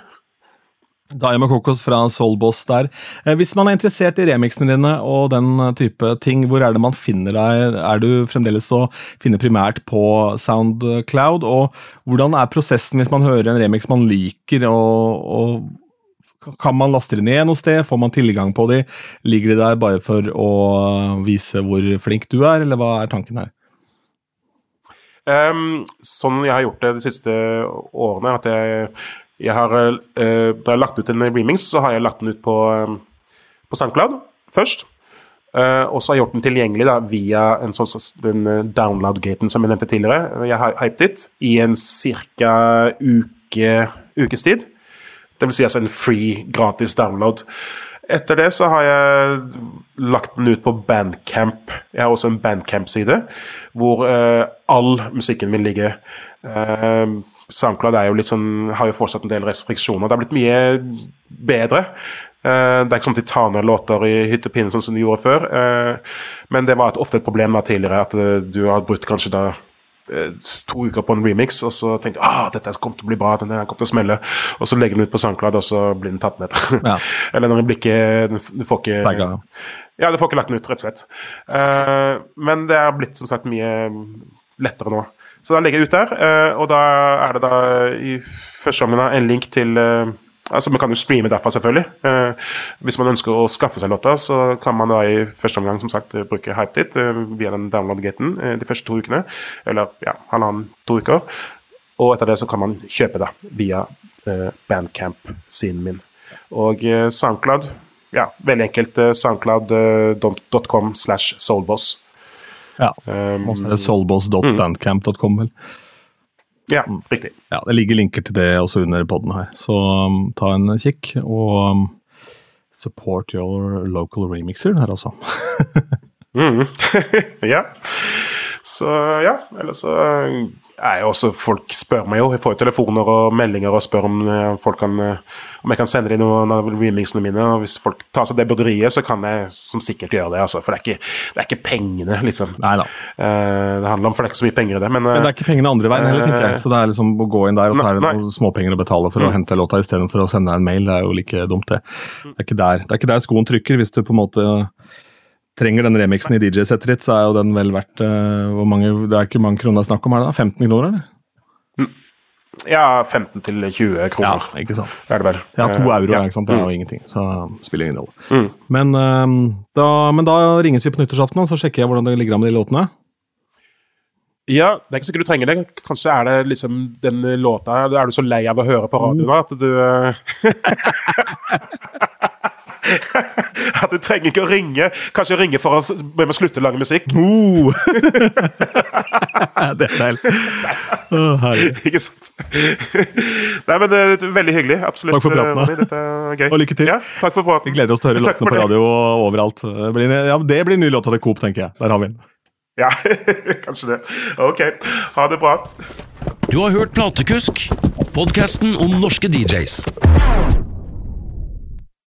Og kokos fra Soulboss der. Eh, Hvis man er interessert i remixene dine og den eh, type ting, hvor er det man finner deg? Er du fremdeles å finne primært på Soundcloud? Og hvordan er prosessen hvis man hører en remix man liker, og, og kan man laste det ned noe sted? Får man tilgang på de? Ligger de der bare for å vise hvor flink du er, eller hva er tanken her? Um, sånn jeg har gjort det de siste årene, at jeg, jeg har eh, Da jeg lagt ut en remix, så har jeg lagt den ut på, eh, på SoundCloud først. Eh, og så har jeg gjort den tilgjengelig da, via en sånn, den download-gaten som jeg nevnte tidligere. Jeg har hypet it i en ca. Uke, ukes tid. Det vil si altså en free, gratis download. Etter det så har jeg lagt den ut på Bandcamp. Jeg har også en Bandcamp-side hvor uh, all musikken min ligger. Uh, SoundCloud er jo litt sånn, har jo fortsatt en del restriksjoner. Det har blitt mye bedre. Eh, det er ikke sånn at de tar ned låter i hytt og pinne sånn som de gjorde før. Eh, men det var et, ofte et problem da tidligere at eh, du har brutt kanskje da to uker på en remix, og så tenkte du ah, dette kommer til å bli bra, denne kommer til å smelle, og så legger den ut på SoundCloud, og så blir den tatt ned. Ja. <laughs> Eller når den blir ikke Du får ikke Begge. Ja, du får ikke lagt den ut, rett og slett. Men det er blitt som sagt mye lettere nå. Så da legger jeg ut der, eh, og da er det da i første omgang en link til eh, Altså, Man kan jo streame derfra, selvfølgelig. Eh, hvis man ønsker å skaffe seg låta, så kan man da i første omgang som sagt bruke HypeDit eh, via den download-gaten eh, de første to ukene. Eller ja, halvannen, to uker. Og etter det så kan man kjøpe da, via eh, Bandcamp-siden min. Og eh, SoundCloud ja, veldig enkelt. Soundcloud.com slash soulboss. Ja. Um, Og så er det soulboss.bandcamp.com, vel. ja, riktig. Ja, Det ligger linker til det også under poden her, så um, ta en kikk. Og um, support your local remixer her, altså. <laughs> mm. <laughs> ja. Så ja, eller så også Folk spør meg jo. Jeg får jo telefoner og meldinger og spør om eh, folk kan eh, om jeg kan sende dem noen av remixene mine. og Hvis folk tar seg det broderiet, så kan jeg som sikkert gjøre det. altså, For det er ikke, det er ikke pengene, liksom. Nei da. Eh, det handler om, for det er ikke så mye penger i det. Men, Men det er ikke pengene andre veien heller, tenker jeg. Så det er liksom å gå inn der, og så er det noen småpenger å betale for å hente låta istedenfor å sende en mail. Det er jo like dumt, det. Det er ikke der, det er ikke der skoen trykker. Hvis du på en måte trenger den remixen i DJ-settet ditt, så er jo den vel verdt uh, hvor mange, Det er ikke mange kroner det er snakk om, her, da? 15 kroner, eller? ja, 15 til 20 kroner. Ja, ikke sant. Er det vel. Ja, to Eh, euro, ja. ikke sant? det er jo ingenting. Så det spiller ingen rolle. Mm. Men, uh, da, men da ringes vi på nyttårsaften, og så sjekker jeg hvordan det ligger an med de låtene. Ja, det er ikke sikkert du trenger det. Kanskje er det liksom den låta her Er du så lei av å høre på radioen at du eh, <laughs> <laughs> At du trenger ikke å ringe. Kanskje ringe for å be meg slutte å lage musikk. Oh! <laughs> det er deilig. Oh. Ikke sant? Nei, men det er veldig hyggelig. Absolutt. Takk for praten, er gøy. Og lykke til. Ja, takk for praten. Vi gleder oss til å høre låtene på radio og overalt. Det blir, ja, det blir ny låt av The Coop, tenker jeg. Der har vi den. Ja, <laughs> kanskje det. Ok. Ha det bra. Du har hørt Platekusk, podkasten om norske DJs.